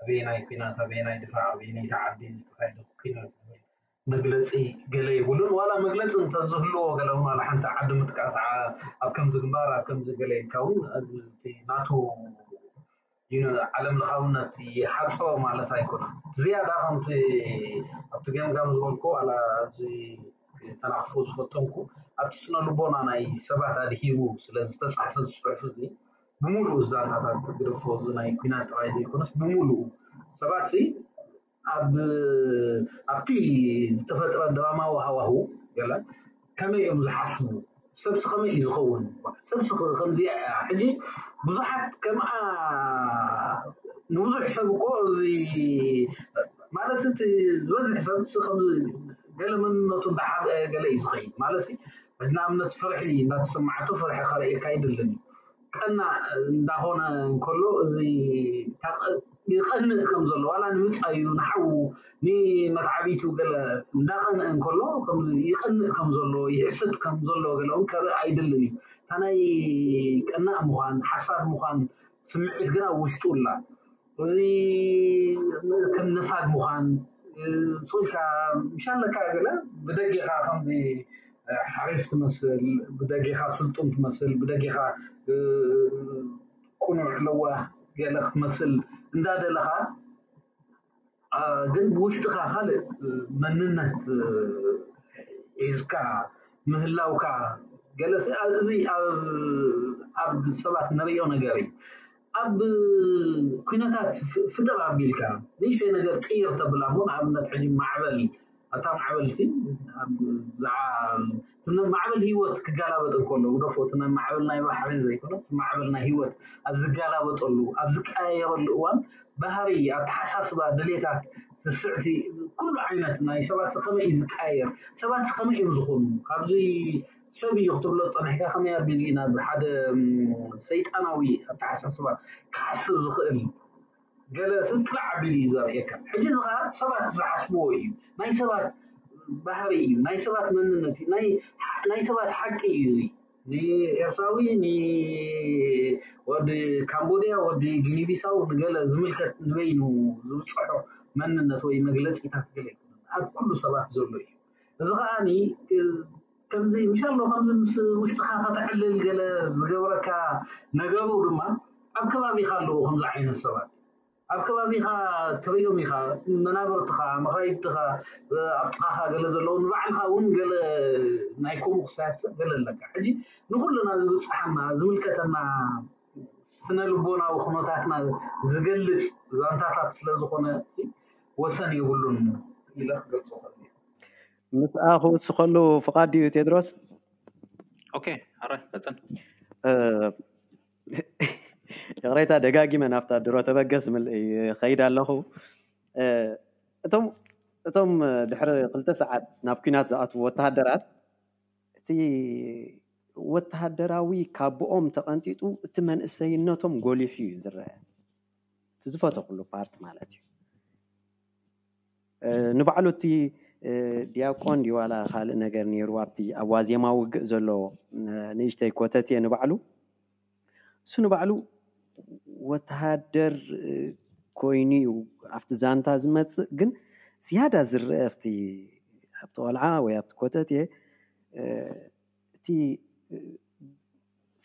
ኣበየናይ ኩናት ኣበየናይ ድፋዕ ኣበየነይቲ ዓዲ ዝተኻየደ ኩናት ዝብል መግለፂ ገለ የብሉን ዋላ መግለፂ እንተዝህልዎ ገለ እውን ዋላ ሓንቲ ዓዲ ምጥቃስ ኣብ ከምዚ ግንባር ኣብ ከምዚ ገለ ኢልካ እውን ናቱ ዓለም ለኻውነት ይሓፅሮ ማለት ኣይኮነን ዝያዳ ከምቲ ኣብቲ ገምጋም ዝበልኩ ዋላ ኣብዚ ተናኽፉ ዝፈተንኩ ኣብቲ ስነ ልቦና ናይ ሰባት ኣድሂቡ ስለ ዝተፃሕፈ ዝፅሑፍ እዚ ብምሉኡ ዛንታታት ትግደፎ እዚ ናይ ኩናት ጥራይ ዘይኮነስ ብምሉኡ ሰባትሲ ኣብ ኣብቲ ዝተፈጥረ ድራማዊ ሃዋሁ ገለ ከመይ እዮም ዝሓስቡ ሰብሲ ከመይ እዩ ዝኸውን ሰብሲ ከምዚኣ እያ ሕጂ ብዙሓት ከምኣ ንብዙሕ ሰብ እኮ እዚ ማለት እቲ ዝበዝሕ ሰብሲ ከም ገለ መንነቱ እንዳሓብአ ገለ እዩ ዝኸይድ ማለት ንኣብነት ፍርሒ እንዳተሰማዓቶ ፍርሒ ከርእየካ ኣይደልን እዩ ቀናእ እንዳኾነ እንከሎ እዚ ይቀንእ ከም ዘሎ ዋላ ንምጻዩ ንሓዉ ንመትዓቢቱ ገለ እንዳቀንእ እንከሎ ከምዚ ይቀንእ ከም ዘሎ ይሕስድ ከም ዘሎ ገለውን ከርኢ ኣይደልን እዩ እታ ናይ ቀናእ ምዃን ሓሳድ ምዃን ስምዒት ግን ኣብ ውሽጡ ኣላ እዚ ከም ነፋግ ምዃን ስቕ ኢልካ ምሽ ኣለካ ገለ ብደጌኻ ከምዚ ሓሪፍ ትመስል ብደጌኻ ስልጡን ትመስል ብደጌኻ ቅኑዕ ለዋህ ገለ ክትመስል እንዳደለኻ ግን ብውሽጥኻ ካልእ መንነት ሒዝካ ምህላውካ ገለ እዚ ኣብ ሰባት ንርእዮ ነገር እዩ። ኣብ ኩነታት ፍጥር ኣቢልካ ንእሽተይ ነገር ቅይር ተብላ እሞ ንኣብነት ሕጂ ማዕበል ኣታ ማዕበልሲ ብዛዕባ ማዕበል ህይወት ክጋላበጥ እንከሎ ግደፎ እቲ ናይ ማዕበል ናይ ባሕሪ ዘይኮነ ማዕበል ናይ ህይወት ኣብ ዝጋላበጠሉ ኣብ ዝቀያየረሉ እዋን ባህሪ ኣተሓሳስባ ድሌታት ስስዕቲ ኩሉ ዓይነት ናይ ሰባት ከመይ እዩ ዝቀያየር ሰባት ከመይ እዮም ዝኾኑ ካብዚ ሰብ እዩ ክትብሎ ዝጸናሕካ ከመይ ኣቢሉ እዩ ናብ ሓደ ሰይጣናዊ ኣተሓሳስባ ክሓስብ ዝኽእል ገለ ስብ ጥልዕ ኣቢሉ እዩ ዘርእየካ ሕጂ እዚ ከኣ ሰባት ዝሓስብዎ እዩ ናይ ሰባት ባህሪ እዩ ናይ ሰባት መንነት እዩ ናይ ናይ ሰባት ሓቂ እዩ እዚ ንኤርትራዊ ንወዲ ካምቦድያ ወዲ ጊኒቢሳው ንገለ ዝምልከት ንበይኑ ዝብጽሖ መንነት ወይ መግለጺታት ገለ ይኹን ኣብ ኩሉ ሰባት ዘሎ እዩ እዚ ከኣ ከምዚ ምሻሎ ከምዚ ምስ ውሽጥኻ ከተዕልል ገለ ዝገብረካ ነገሩ ድማ ኣብ ከባቢኻ ኣለዉ ከምዚ ዓይነት ሰባት ኣብ ከባቢኻ ትርእዮም ኢኻ መናብርትኻ መኻይድትኻ ኣብ ጥቓኻ ገለ ዘለዉ ንባዕልኻ እውን ገለ ናይ ከምኡ ክሳያሰብ ገለ ኣለካ ሕጂ ንኹልና ዝብጽሓና ዝምልከተና ስነ ልቦናዊ ኩነታትና ዝገልጽ ዛንታታት ስለ ዝኾነ ወሰን የብሉን ኢለ ክገልጾ እኽእል እየ። ምስኣ ክውስኸሉ ፍቓድ ድዩ ቴድሮስ? ኦኬ ኣራይ ቀጽል። ይቕሬታ ደጋጊመ ናብታ ድሮ ተበገስ ምልእ ይኸይድ ኣለኹ። እቶም እቶም ድሕሪ ክልተ ሰዓት ናብ ኩናት ዝኣትዉ ወተሃደራት እቲ ወተሃደራዊ ካቦኦም ተቐንጢጡ እቲ መንእሰይነቶም ጎሊሑ እዩ ዝረአ። እቲ ዝፈተኹሉ ፓርት ማለት እዩ። ንባዕሉ እቲ ዲያቆን ድዩ ዋላ ካልእ ነገር ነይሩ ኣብቲ ኣብ ዋዜማ ውግእ ዘሎ ንእሽተይ ኮተቴ ንባዕሉ እሱ ንባዕሉ ወተሃደር ኮይኑ እዩ ኣብቲ ዛንታ ዝመፅእ ግን ዝያዳ ዝርአ ኣብቲ ኣብቲ ቆልዓ ወይ ኣብቲ ኮተቴ እቲ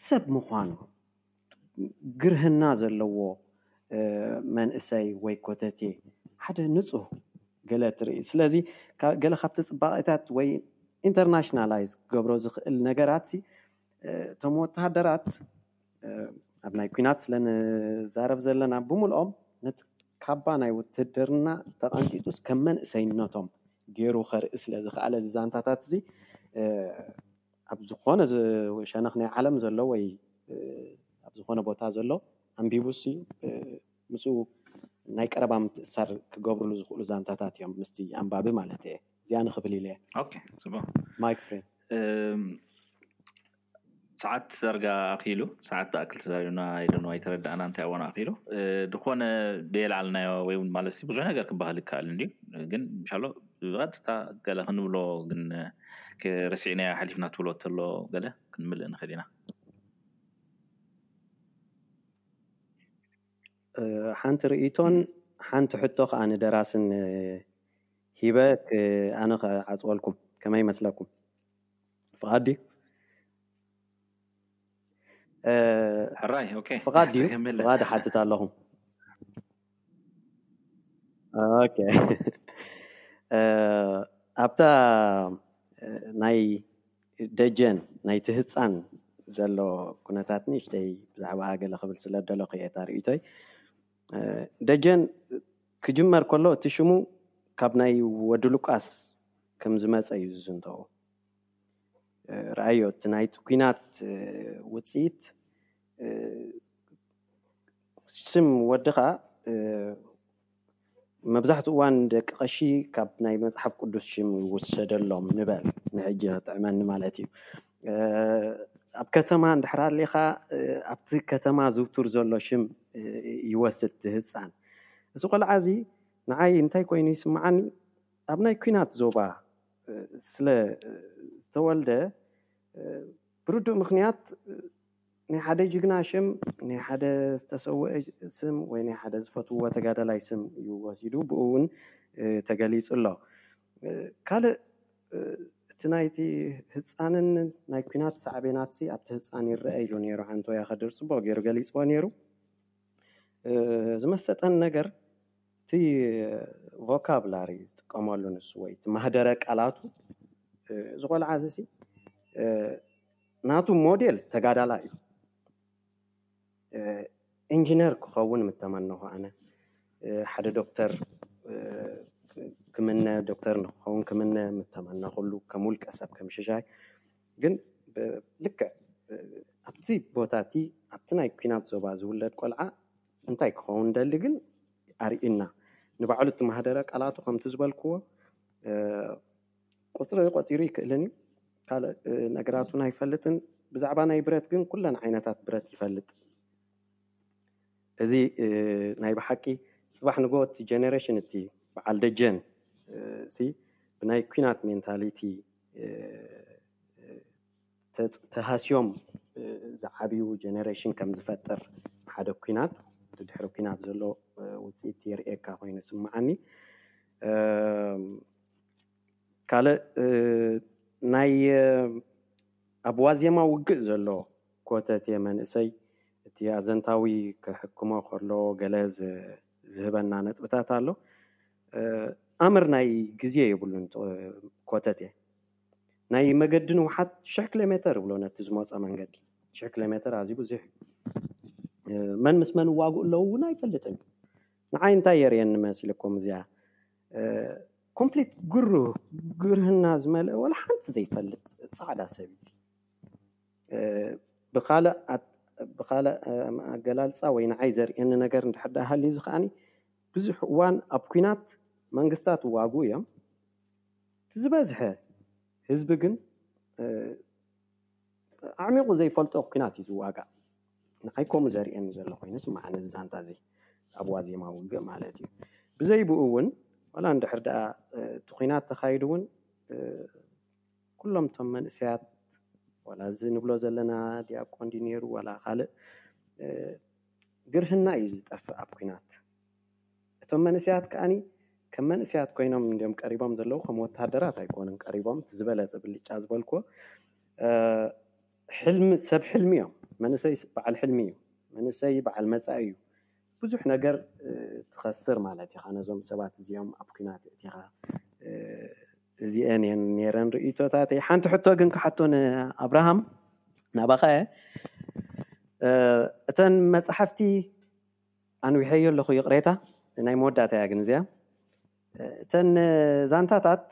ሰብ ምዃኑ ግርህና ዘለዎ መንእሰይ ወይ ኮተቴ ሓደ ንጹህ ገለ ትርኢ። ስለዚ ገለ ካብቲ ጽባቐታት ወይ ኢንተርናሽናላይዝ ክገብሮ ዝኽእል ነገራትሲ እቶም ወተሃደራት ኣብ ናይ ኲናት ስለ ንዛረብ ዘለና ብምልኦም ነቲ ካባ ናይ ውትህድርና ተቐንጢጡስ ከም መንእሰይነቶም ገይሩ ከርኢ ስለ ዝኸኣለ እዚ ዛንታታትዚ ኣብ ዝኾነ ሸነኽ ናይ ዓለም ዘሎ ወይ ኣብ ዝኾነ ቦታ ዘሎ ኣንቢቡሲ ምስኡ ናይ ቀረባ ምትእስሳር ክገብርሉ ዝኽእሉ ዛንታታት እዮም፣ ምስቲ ኣንባቢ ማለተይ እየ። እዚኣ ንኽብል ኢለ እየ። ኦኬ ጽቡቕ። ማይክ ፍሬ። ሰዓት ዳርጋ ኣኺሉ፣ ሰዓት ዝኣክል ተዛሪብና ኣይዶንዎ ኣይተረድኣናን እንታይ ኣቦና ኣኺሉ። ዝኾነ ዘየልዓልናዮ ወይ ውን ማለትሲ ብዙሕ ነገር ክበሃል ይከኣል እንድዩ ግን እንሻላ ብቐጥታ ገለ ክንብሎ ግን ረሲዕናዮ ሓሊፍና ትብሎ ተሎ ገለ ክንምልእ ንኽእል ኢና። ሓንቲ ርእይቶን ሓንቲ ሕቶ ከዓ ንደራስን ሂበ ኣነ ክዓፅወልኩም ከመይ ይመስለኩም? ፍቓድ ድዩ? ሕራይ ኦኬ ፍቓድ ድዩ? ፍቓድ ሓትት ኣለኹ። ኦኬ ኣብታ ናይ ደጀን ናይቲ ህፃን ዘሎ ኩነታት ንእሽተይ ብዛዕባኣ ገለ ክብል ስለ ዝደለኹ እየ እታ ርእይቶይ። ደጀን ክጅመር ከሎ እቲ ሽሙ ካብ ናይ ወዲ ሉቃስ ከም ዝመፀ እዩ ዝዝንቶ። ረኣዮ እቲ ናይቲ ኲናት ውፅኢት ስም ወዲ ኸኣ መብዛሕትኡ እዋን ደቂ ቐሺ ካብ ናይ መጽሓፍ ቅዱስ ሽም ይውሰደሎም ንበል ንሕጂ ክጥዕመኒ ማለት እዩ ኣብ ከተማ እንድሕር ሃሊኻ ኣብቲ ከተማ ዝውቱር ዘሎ ሽም ይወስድ እቲ ህጻን እዚ ቆልዓ እዚ ንዓይ እንታይ ኮይኑ ይስምዓኒ ኣብ ናይ ኩናት ዞባ ስለ ዝተወልደ ብርዱእ ምኽንያት ናይ ሓደ ጅግና ሽም ናይ ሓደ ዝተሰወአ ስም ወይ ናይ ሓደ ዝፈትውዎ ተጋዳላይ ስም እዩ ወሲዱ ብኡ እውን ተገሊፁ ኣሎ። ካልእ እቲ ናይቲ ህፃንን ናይ ኩናት ሳዕቤናትሲ ኣብቲ ህፃን ይረአ ኢሉ ነይሩ ዓንቶያ ከድር ፅቡቕ ገይሩ ገሊፅዎ ነይሩ። ዝመሰጠኒ ነገር እቲ ቮካብላሪ ዝጥቀመሉ ንሱ ወይ እቲ ማህደረ ቃላቱ እዚ ቆልዓ እዚሲ ናቱ ሞዴል ተጋዳላ እዩ። ኢንጂነር ክኸውን ምተመነኹ ኣነ ሓደ ዶክተር ክምነ ዶክተር ንክኸውን ክምነ ምተመነኹሉ ከም ውልቀ ሰብ ከም ሽሻይ ግን ልክዕ ኣብቲ ቦታ እቲ ኣብቲ ናይ ኩናት ዞባ ዝውለድ ቆልዓ እንታይ ክኸውን ደሊ ግን ኣርእዩና ንባዕሉ እቲ ማህደረ ቃላቱ ከምቲ ዝበልክዎ ቁጽሪ ቆጺሩ ኣይክእልን እዩ ካልእ ነገራት ውን ኣይፈልጥን ብዛዕባ ናይ ብረት ግን ኩለን ዓይነታት ብረት ይፈልጥ እዚ ናይ ብሓቂ ጽባሕ ንግሆ እቲ ጀነረሽን እቲ በዓል ደጀን ሲ ብናይ ኩናት ሜንታሊቲ ተሃስዮም ዝዓብዩ ጀነሬሽን ከም ዝፈጥር ሓደ ኲናት ድሕሪ ኲናት ዘሎ ውፅኢት የርእየካ ኮይኑ ይስምዓኒ። ካልእ ናይ ኣብ ዋዜማ ውግእ ዘሎ ኮተቴ መንእሰይ እቲ ኣዘንታዊ ክሕክሞ ከሎ ገለ ዝህበና ነጥብታት ኣሎ። ኣምር ናይ ግዜ የብሉን ኮተቴ። ናይ መገዲ ንውሓት ሽሕ ኪሎሜተር ይብሎ ነቲ ዝመጾ መንገዲ። ሽሕ ኪሎሜተር ኣዝዩ ብዙሕ እዩ። መን ምስ መን ይዋግኡ ኣለዉ እውን ኣይፈልጥን እዩ። ንዓይ እንታይ የርእየኒ መሲልኩም እዚኣ ኮምፕሊት ግሩህ ግርህና ዝመልአ ወላ ሓንቲ ዘይፈልጥ ፃዕዳ ሰብ እዩ ብካልእ ብካልእ ኣገላልፃ ወይ ንዓይ ዘርእየኒ ነገር እንድሕር ዳኣ ሃልዩ እዚ ከዓኒ ብዙሕ እዋን ኣብ ኩናት መንግስታት ይዋግኡ እዮም እቲ ዝበዝሐ ህዝቢ ግን ኣዕሚቑ ዘይፈልጦ ኲናት እዩ ዝዋጋእ። ንዓይ ከምኡ ዘርእየኒ ዘሎ ኮይኑ ይስመዓኒ እዚ ዛንታ እዚ ኣብ ዋዜማ ውግእ ማለት እዩ። ብዘይ ብኡ እውን ዋላ እንድሕር ደኣ እቲ ኲናት ተኻይዱ እውን ኩሎም እቶም መንእሰያት ዋላ እዚ ንብሎ ዘለና ዲያቆን ድዩ ነይሩ ዋላ ካልእ ግርህና እዩ ዝጠፍእ ኣብ ኲናት። እቶም መንእሰያት ከኣ ከም መንእሰያት ኮይኖም እንድዮም ቀሪቦም ዘለዉ ከም ወተሃደራት ኣይኮኑን ቀሪቦም እቲ ዝበለጸ ብልጫ ዝበልክዎ ሕልሚ ሰብ ሕልሚ እዮም መንእሰይ በዓል ሕልሚ እዩ መንእሰይ በዓል መጻኢ እዩ ብዙሕ ነገር ትኸስር ማለት ኢኻ ነዞም ሰባት እዚኦም ኣብ ኩናት እቲኻ እዚአን እየን ነይረን ርእይቶታት ሓንቲ ሕቶ ግን ክሓቶ ንኣብርሃም ናባኸ እተን መፅሓፍቲ ኣንዊሐዮ ኣለኹ ይቕሬታ ናይ መወዳእታ እያ ግን እዚኣ እተን ዛንታታት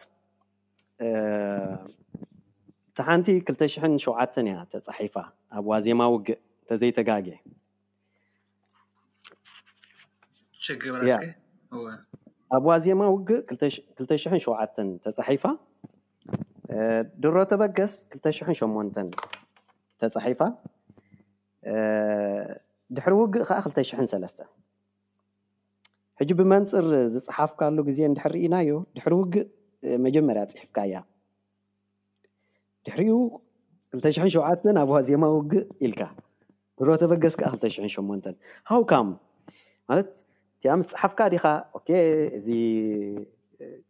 እቲ ሓንቲ 2007 እያ ተፃሒፋ ኣብ ዋዜማ ውግእ እንተዘይተጋጌ ኣብ ዋዜማ ውግእ 2007 ተፃሒፋ ድሮ ተበገስ 2008 ተፃሒፋ ድሕሪ ውግእ ከኣ ክልተ ሽሕን ሰለስተን። ሕጂ ብመንጽር ዝጸሓፍካሉ ግዜ እንድሕር ርኢናዮ፣ ድሕሪ ውግእ መጀመርያ ጽሒፍካያ። ድሕሪኡ ክልተ ሽሕን ሸውዓተን ኣብ ዋዜማ ውግእ ኢልካ። ድሮ ተበገስ ከኣ ክልተ ሽሕን ሸሞንተን። ሃው ካም? ማለት እቲኣ ምስ ጸሓፍካ ዲኻ ኦኬ እዚ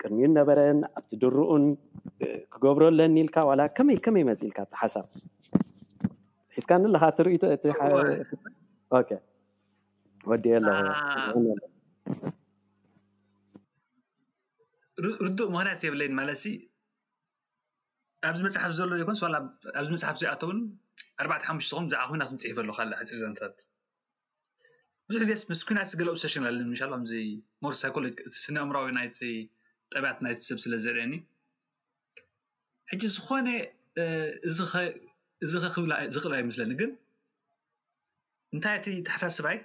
ቅድሚኡን ነበረን ኣብቲ ድርኡን ክገብሮ ኣለኒ ኢልካ ዋላ ከመይ ከመይ መጺእልካ እቲ ሓሳብ? ሒዝካ ኣለኻ እቲ ርእይቶ እቲ ኦኬ ወዲኤ ኣለኹ ርዱእ ምክንያት የብለይን ማለት ሲ ኣብዚ መፅሓፍ ዘሎ ይኮን ዋላ ኣብዚ መፅሓፍ ዘይኣተውን ኣርባዕተ ሓሙሽተ ኹም ብዛዕባ ኩናት ንፅሒፍ ኣለኹ ካለ ሓፂር ዛንታት ብዙሕ ግዜ ምስ ኩናት ዝገለ ኦብሰሽን ኣለኒ ምሻላ ከምዚ ሞር ሳይኮሎጂ ስነ ኣእምራዊ ናይቲ ጠብያት ናይቲ ሰብ ስለ ዘርእየኒ ሕጂ ዝኾነ እዚ ከ እዚ ከ ክብል ዝኽእል ኣይመስለንን ግን እንታይ እቲ ኣተሓሳስባይ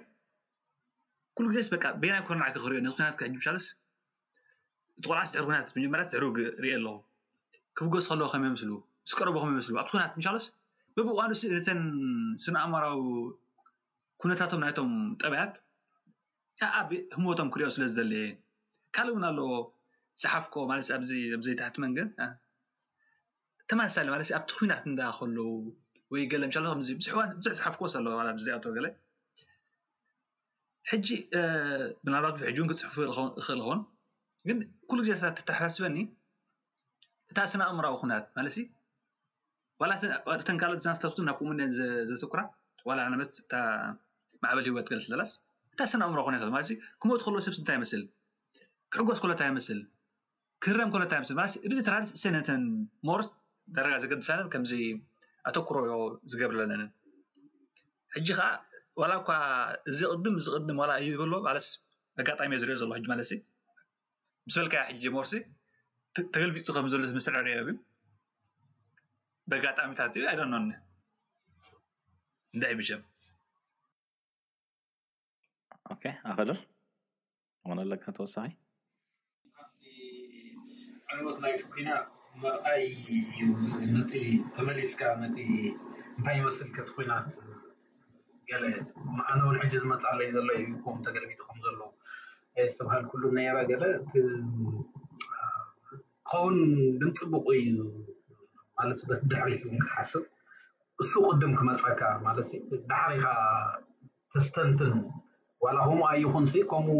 ኩሉ ግዜስ በቃ በየናይ ኩርናዕ ኢልካ ክትሪኦ ነዚ ኩናት ሕጂ ምሻልስ እቲ ቆልዓ ዝስዕር ኩናት መጀመርያ ዝስዕሩ ይሪኢ ኣለኹ ክብገሱ ከለዉ ከመይ ይመስሉ ምስ ቀረብኡ ከመይ ይመስሉ ኣብቲ ኩናት ምሻልስ በብእዋኑ ነተን ስነ ኣእምራዊ ኩነታቶም ናይቶም ጠባያት ከኣ ህሞቶም ክሪኦ ስለ ዝደለየ እዩ ካልእ ውን ኣለዎ ዝሓፍኮ ማለት ኣብዚ ዘይትሕቲ መንገድ ተመሳሳሊ ማለት ኣብቲ ኩናት እንዳ ከለዉ ወይ ገለ ምሻ ከምዚ ብዙሕ ዝሓፍኮ ኣሎ ዋላ ብዘይኣቶ ገለ ሕጂ ምናልባት ሕጂ ውን ክፅሕፉ ይኽእል ይኸውን ግን ኩሉ ግዜ ተተሓሳስበኒ እታ ስነ ኣእምራዊ ኩናት ማለት ዋላ እተን ካልኦት ዝናፍተፍቱ ናብ ቁምነ ዘትኩራ ዋላ ንኣብነት እታ ማዕበል ህይወት ትገልጽ ዘላስ እታ ስነ ኣእምሮ ኩነታት ማለት ክመቱ ከለዉ ሰብሲ እንታይ ይመስል ክሕጎስ ከሎ እንታይ ይመስል ክህረም ከሎ እንታይ ይመስል ማለት እብዚ ትራንስ ሰነተን ሞርስ ደረጋ ዘገድሳለን ከምዚ ኣተኩሮ ዝገብርለንን ሕጂ ከዓ ዋላ እኳ እዚ ቅድም እዚ ቅድም ዋላ ይህልዎ ማለት ኣጋጣሚ እየ ዝሪኦ ዘለኩ ሕጂ ማለት ምስ በልካያ ሕጂ ሞርሲ ተገልቢጡ ከም ዘሎ ዝመስል ዕዮ ግን በጋጣሚታት ድዩ ኣይዶኖ እንድዒ ብሸም ኦኬ ኣኸድር ሆነ ኣለካ ተወሳኺ ዕንወት ናይ ኩና መርኣይ እዩ ነቲ ተመሊስካ ነቲ እንታይ ይመስል ከቲ ኩናት ገለ ኣነ እውን ሕጂ ዝመፅኣለይ ዘሎ እዩ ኮም ተገልቢጡ ከም ዘሎ የስተብሃል ኩሉ ነይረ ገለ እቲ ክኸውን ግን ፅቡቅ እዩ ማለት በቲ ድሕሪት እውን ክሓስብ እሱ ቅድም ክመፀካ ማለት ዳሕሪኻ ተስተንትን ዋላ ከምኡ ኣይኹንሲ ከምኡ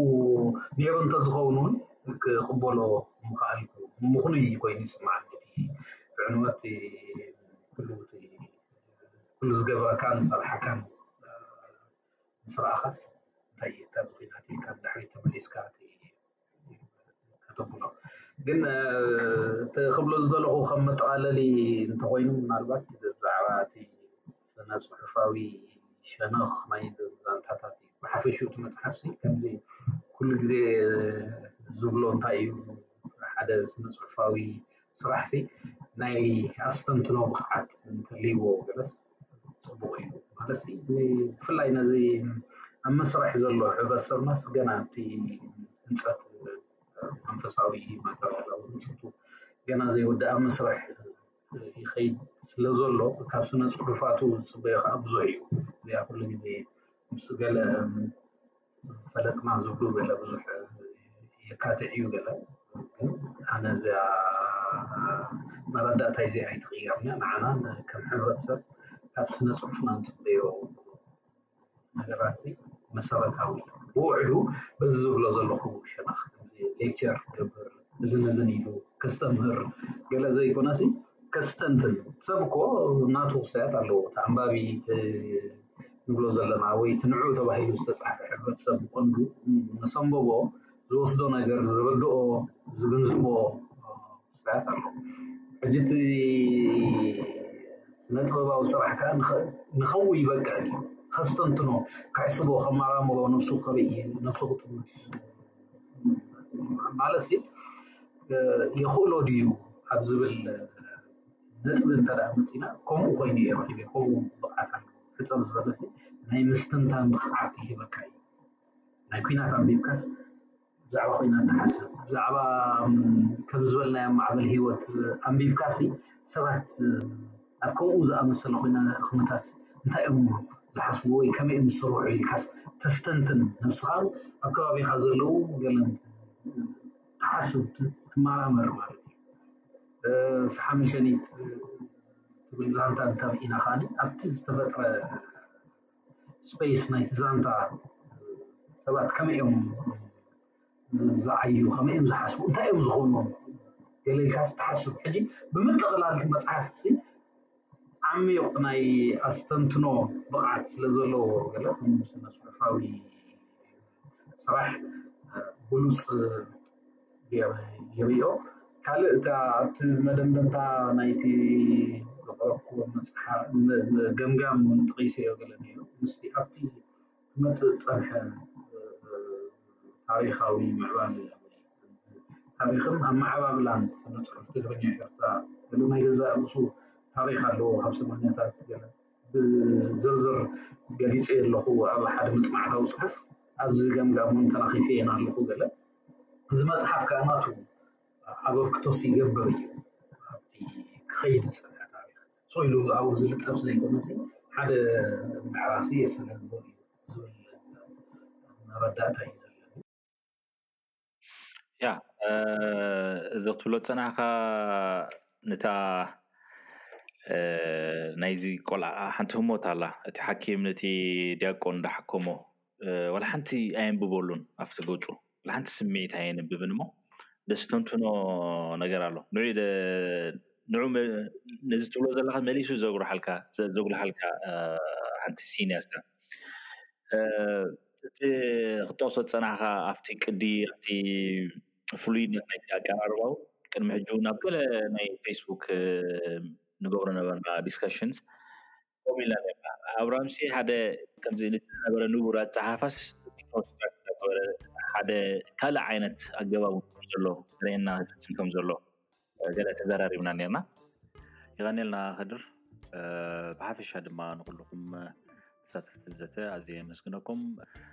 ኔሩ እንተዝኸውን እውን ክቕበሎ ምኸኣልኩ። ምኽኑይ ኮይኑ ይስምዓኒ እቲ ብዕንወት ኩሉ እቲ ኩሉ ዝገብረካን ዝጸንሓካን ምስ ረኣኻስ እንታይ እዩ እካ እዚ ኩናት ኢልካ ንድሕሪት ተመሊስካ እቲ ግን እቲ ክብሎ ዝደለኹ ከም መጠቓለሊ እንተኾይኑ ምናልባት ብዛዕባ እቲ ስነ ፅሑፋዊ ሸነኽ ናይ ዛንታታት እዩ ብሓፈሹ እቲ መፅሓፍሲ ከምዚ ኩሉ ግዜ ዝብሎ እንታይ እዩ ሓደ ስነ ፅሑፋዊ ስራሕሲ ናይ ኣስተንትኖ ብቅዓት እንተልይዎ ገለስ ጽቡቅ እዩ ማለትሲ ብፍላይ ነዚ ኣብ መስርሕ ዘሎ ሕብረተሰብናስ ገና ኣብቲ ህንጸት መንፈሳዊ ማተርያላዊ ህንጸቱ ገና ዘይወደኣ ኣብ መስርሕ ይኸይድ ስለ ዘሎ ካብ ስነ ጽሑፋቱ ዝጽበዮ ከኣ ብዙሕ እዩ እዚኣ ኩሉ ግዜ ምስ ገለ ፈለጥና ዝብሉ ገለ ብዙሕ የካትዕ እዩ ገለ ግን ኣነ እዚኣ መረዳእታ እዚ ኣይትቕየርና ንዓና ከም ሕብረተሰብ ካብ ስነ ፅሑፍና ንፅበዮ ነገራት መሰረታዊ ብውዕሉ በዚ ዝብሎ ዘለኹ ሸነኽ ሌክቸር ክገብር እዝን እዝን ኢሉ ከስተምህር ገለ ዘይኮነሲ ከስተንትን ሰብ እኮ ናቱ ክስታያት ኣለዎ እቲ ኣንባቢ ንብሎ ዘለና ወይ እቲ ንዕኡ ተባሂሉ ዝተጻሕፈ ሕብረተሰብ ብቐንዱ ምስ ኣንበቦ ዝወስዶ ነገር ዝርድኦ ዝግንዝቦ ክስታያት ኣለዎ ሕጂ እቲ ስነ ጥበባዊ ስራሕ ከ ንኸው ይበቅዕ ከስተንትኖ ከሕስቦ ከመራምሮ ነብሱ ከርኢ ነብሱ ክጥምት ማለት የኽእሎ ድዩ ኣብ ዝብል ነጥቢ እንተ መፅና ከምኡ ኮይኑ እየ ረኪበ ከምኡ ብቕዓት ኣሎ ሕፀር ዝበለ ናይ ምስትንታን ብቕዓት ይህበካ እዩ ናይ ኩናት ኣንቢብካስ ብዛዕባ ኩናት ትሓስብ ብዛዕባ ከም ዝበልናዮ ማዕበል ሂወት ኣንቢብካሲ ሰባት ኣብ ከምኡ ዝኣመሰለ ዅናት ኵነታትሲ እንታይ እዮም ዝሓስቡ ወይ ከመይ እዮም ዝሰርሑ ኢልካስ ተስተንትን ነብስኻን ኣብ ከባቢኻ ዘለዉ ገለን ትሓስብ ትመራመር ማለት እዩ ሰሓምን ሸኒት ትብል ዛንታ እንተርኢና ከኣ ኣብቲ ዝተፈጥረ ስፔስ ናይቲ ዛንታ ሰባት ከመይ እዮም ዝዓዩ ከመይ እዮም ዝሓስቡ እንታይ እዮም ዝኾኑ ገለ ኢልካስ ትሓስብ ሕጂ ብምጥቕላል እቲ መፅሓፍ እዚ ዓሚቕ ናይ ኣስተንትኖ ብቕዓት ስለ ዘለዎ ገለ ከም ስነ ፅሑፋዊ ስራሕ ብሉፅ ይሪኦ ካልእ እታ ኣብቲ መደምደምታ ናይቲ ዘቕረብኩዎ መፅሓፍ ገምጋም እውን ጥቒሰዮ ገለ ነይሩ ምስቲ ኣብቲ ክመጽእ ዝጸንሐ ታሪኻዊ ምዕባለ ታሪኽን ኣመዓባብላን ስነ ጽሑፍ ትግርኛ ኤርትራ ገለ ናይ ገዛእ ርእሱ ታሪኽ ኣለዎ። ካብ ሰማንያታት ገለ ብዝርዝር ገሊጸዮ ኣለኹ ኣብ ሓደ መጽናዕታዊ ጽሑፍ፣ ኣብዚ ገምጋም እውን ተናኺፈየን ኣለኹ ገለ። እዚ መጽሓፍ ከኣ ናቱ ኣበርክቶስ ይገብር እዩ ኣብቲ ክኸይድ ዝጸንሐ ታሪኽ። ሶ ኢሉ ኣብኡ ዝልጠፍ ዘይኮነሲ ሓደ ምዕራፍሲ የሰጋግሮ እዩ ዝብል መረዳእታ እዩ ዘለኒ። ያ እዚ ክትብሎ ዝጸናሕካ ነታ ናይዚ ቆልዓ ሓንቲ ህሞት ኣላ እቲ ሓኪም ነቲ ዲያቆን ዳሓከሞ ዋላ ሓንቲ ኣየንብበሉን ኣብቲ ገጹ ዋላ ሓንቲ ስምዒት ኣየንብብን እሞ ደስተንትኖ ነገር ኣሎ ንዑ ንዑ ነዚ ትብሎ ዘለካ መሊሱ ዘጉርሓልካ ዘጉልሓልካ ሓንቲ ሲን እያ እቲ ክጠቕሶ ዝፀናሕካ ኣብቲ ቅዲ ኣብቲ ፍሉይነት ናይ ኣቀራርባው ቅድሚ ሕጂ ናብ ገለ ናይ ፌስቡክ ንገብሮ ነበርና ዲስካሽንስ ከምኡ ኢላ ነይራ። ኣብ ራምሴ ሓደ ከምዚ ኢሉ ዝነበረ ንቡር ኣጸሓሕፋስ ዲኮንስትራክት እናገበረ ሓደ ካልእ ዓይነት ኣገባብ እውን ከም ዘሎ ዘርእየና ይፍትን ከም ዘሎ ገለ ተዘራሪብና ነይርና። የቐንየልና ከድር ብሓፈሻ ድማ ንኹሉኹም ተሳተፍቲ ዘተ ኣዝየ የመስግነኩም።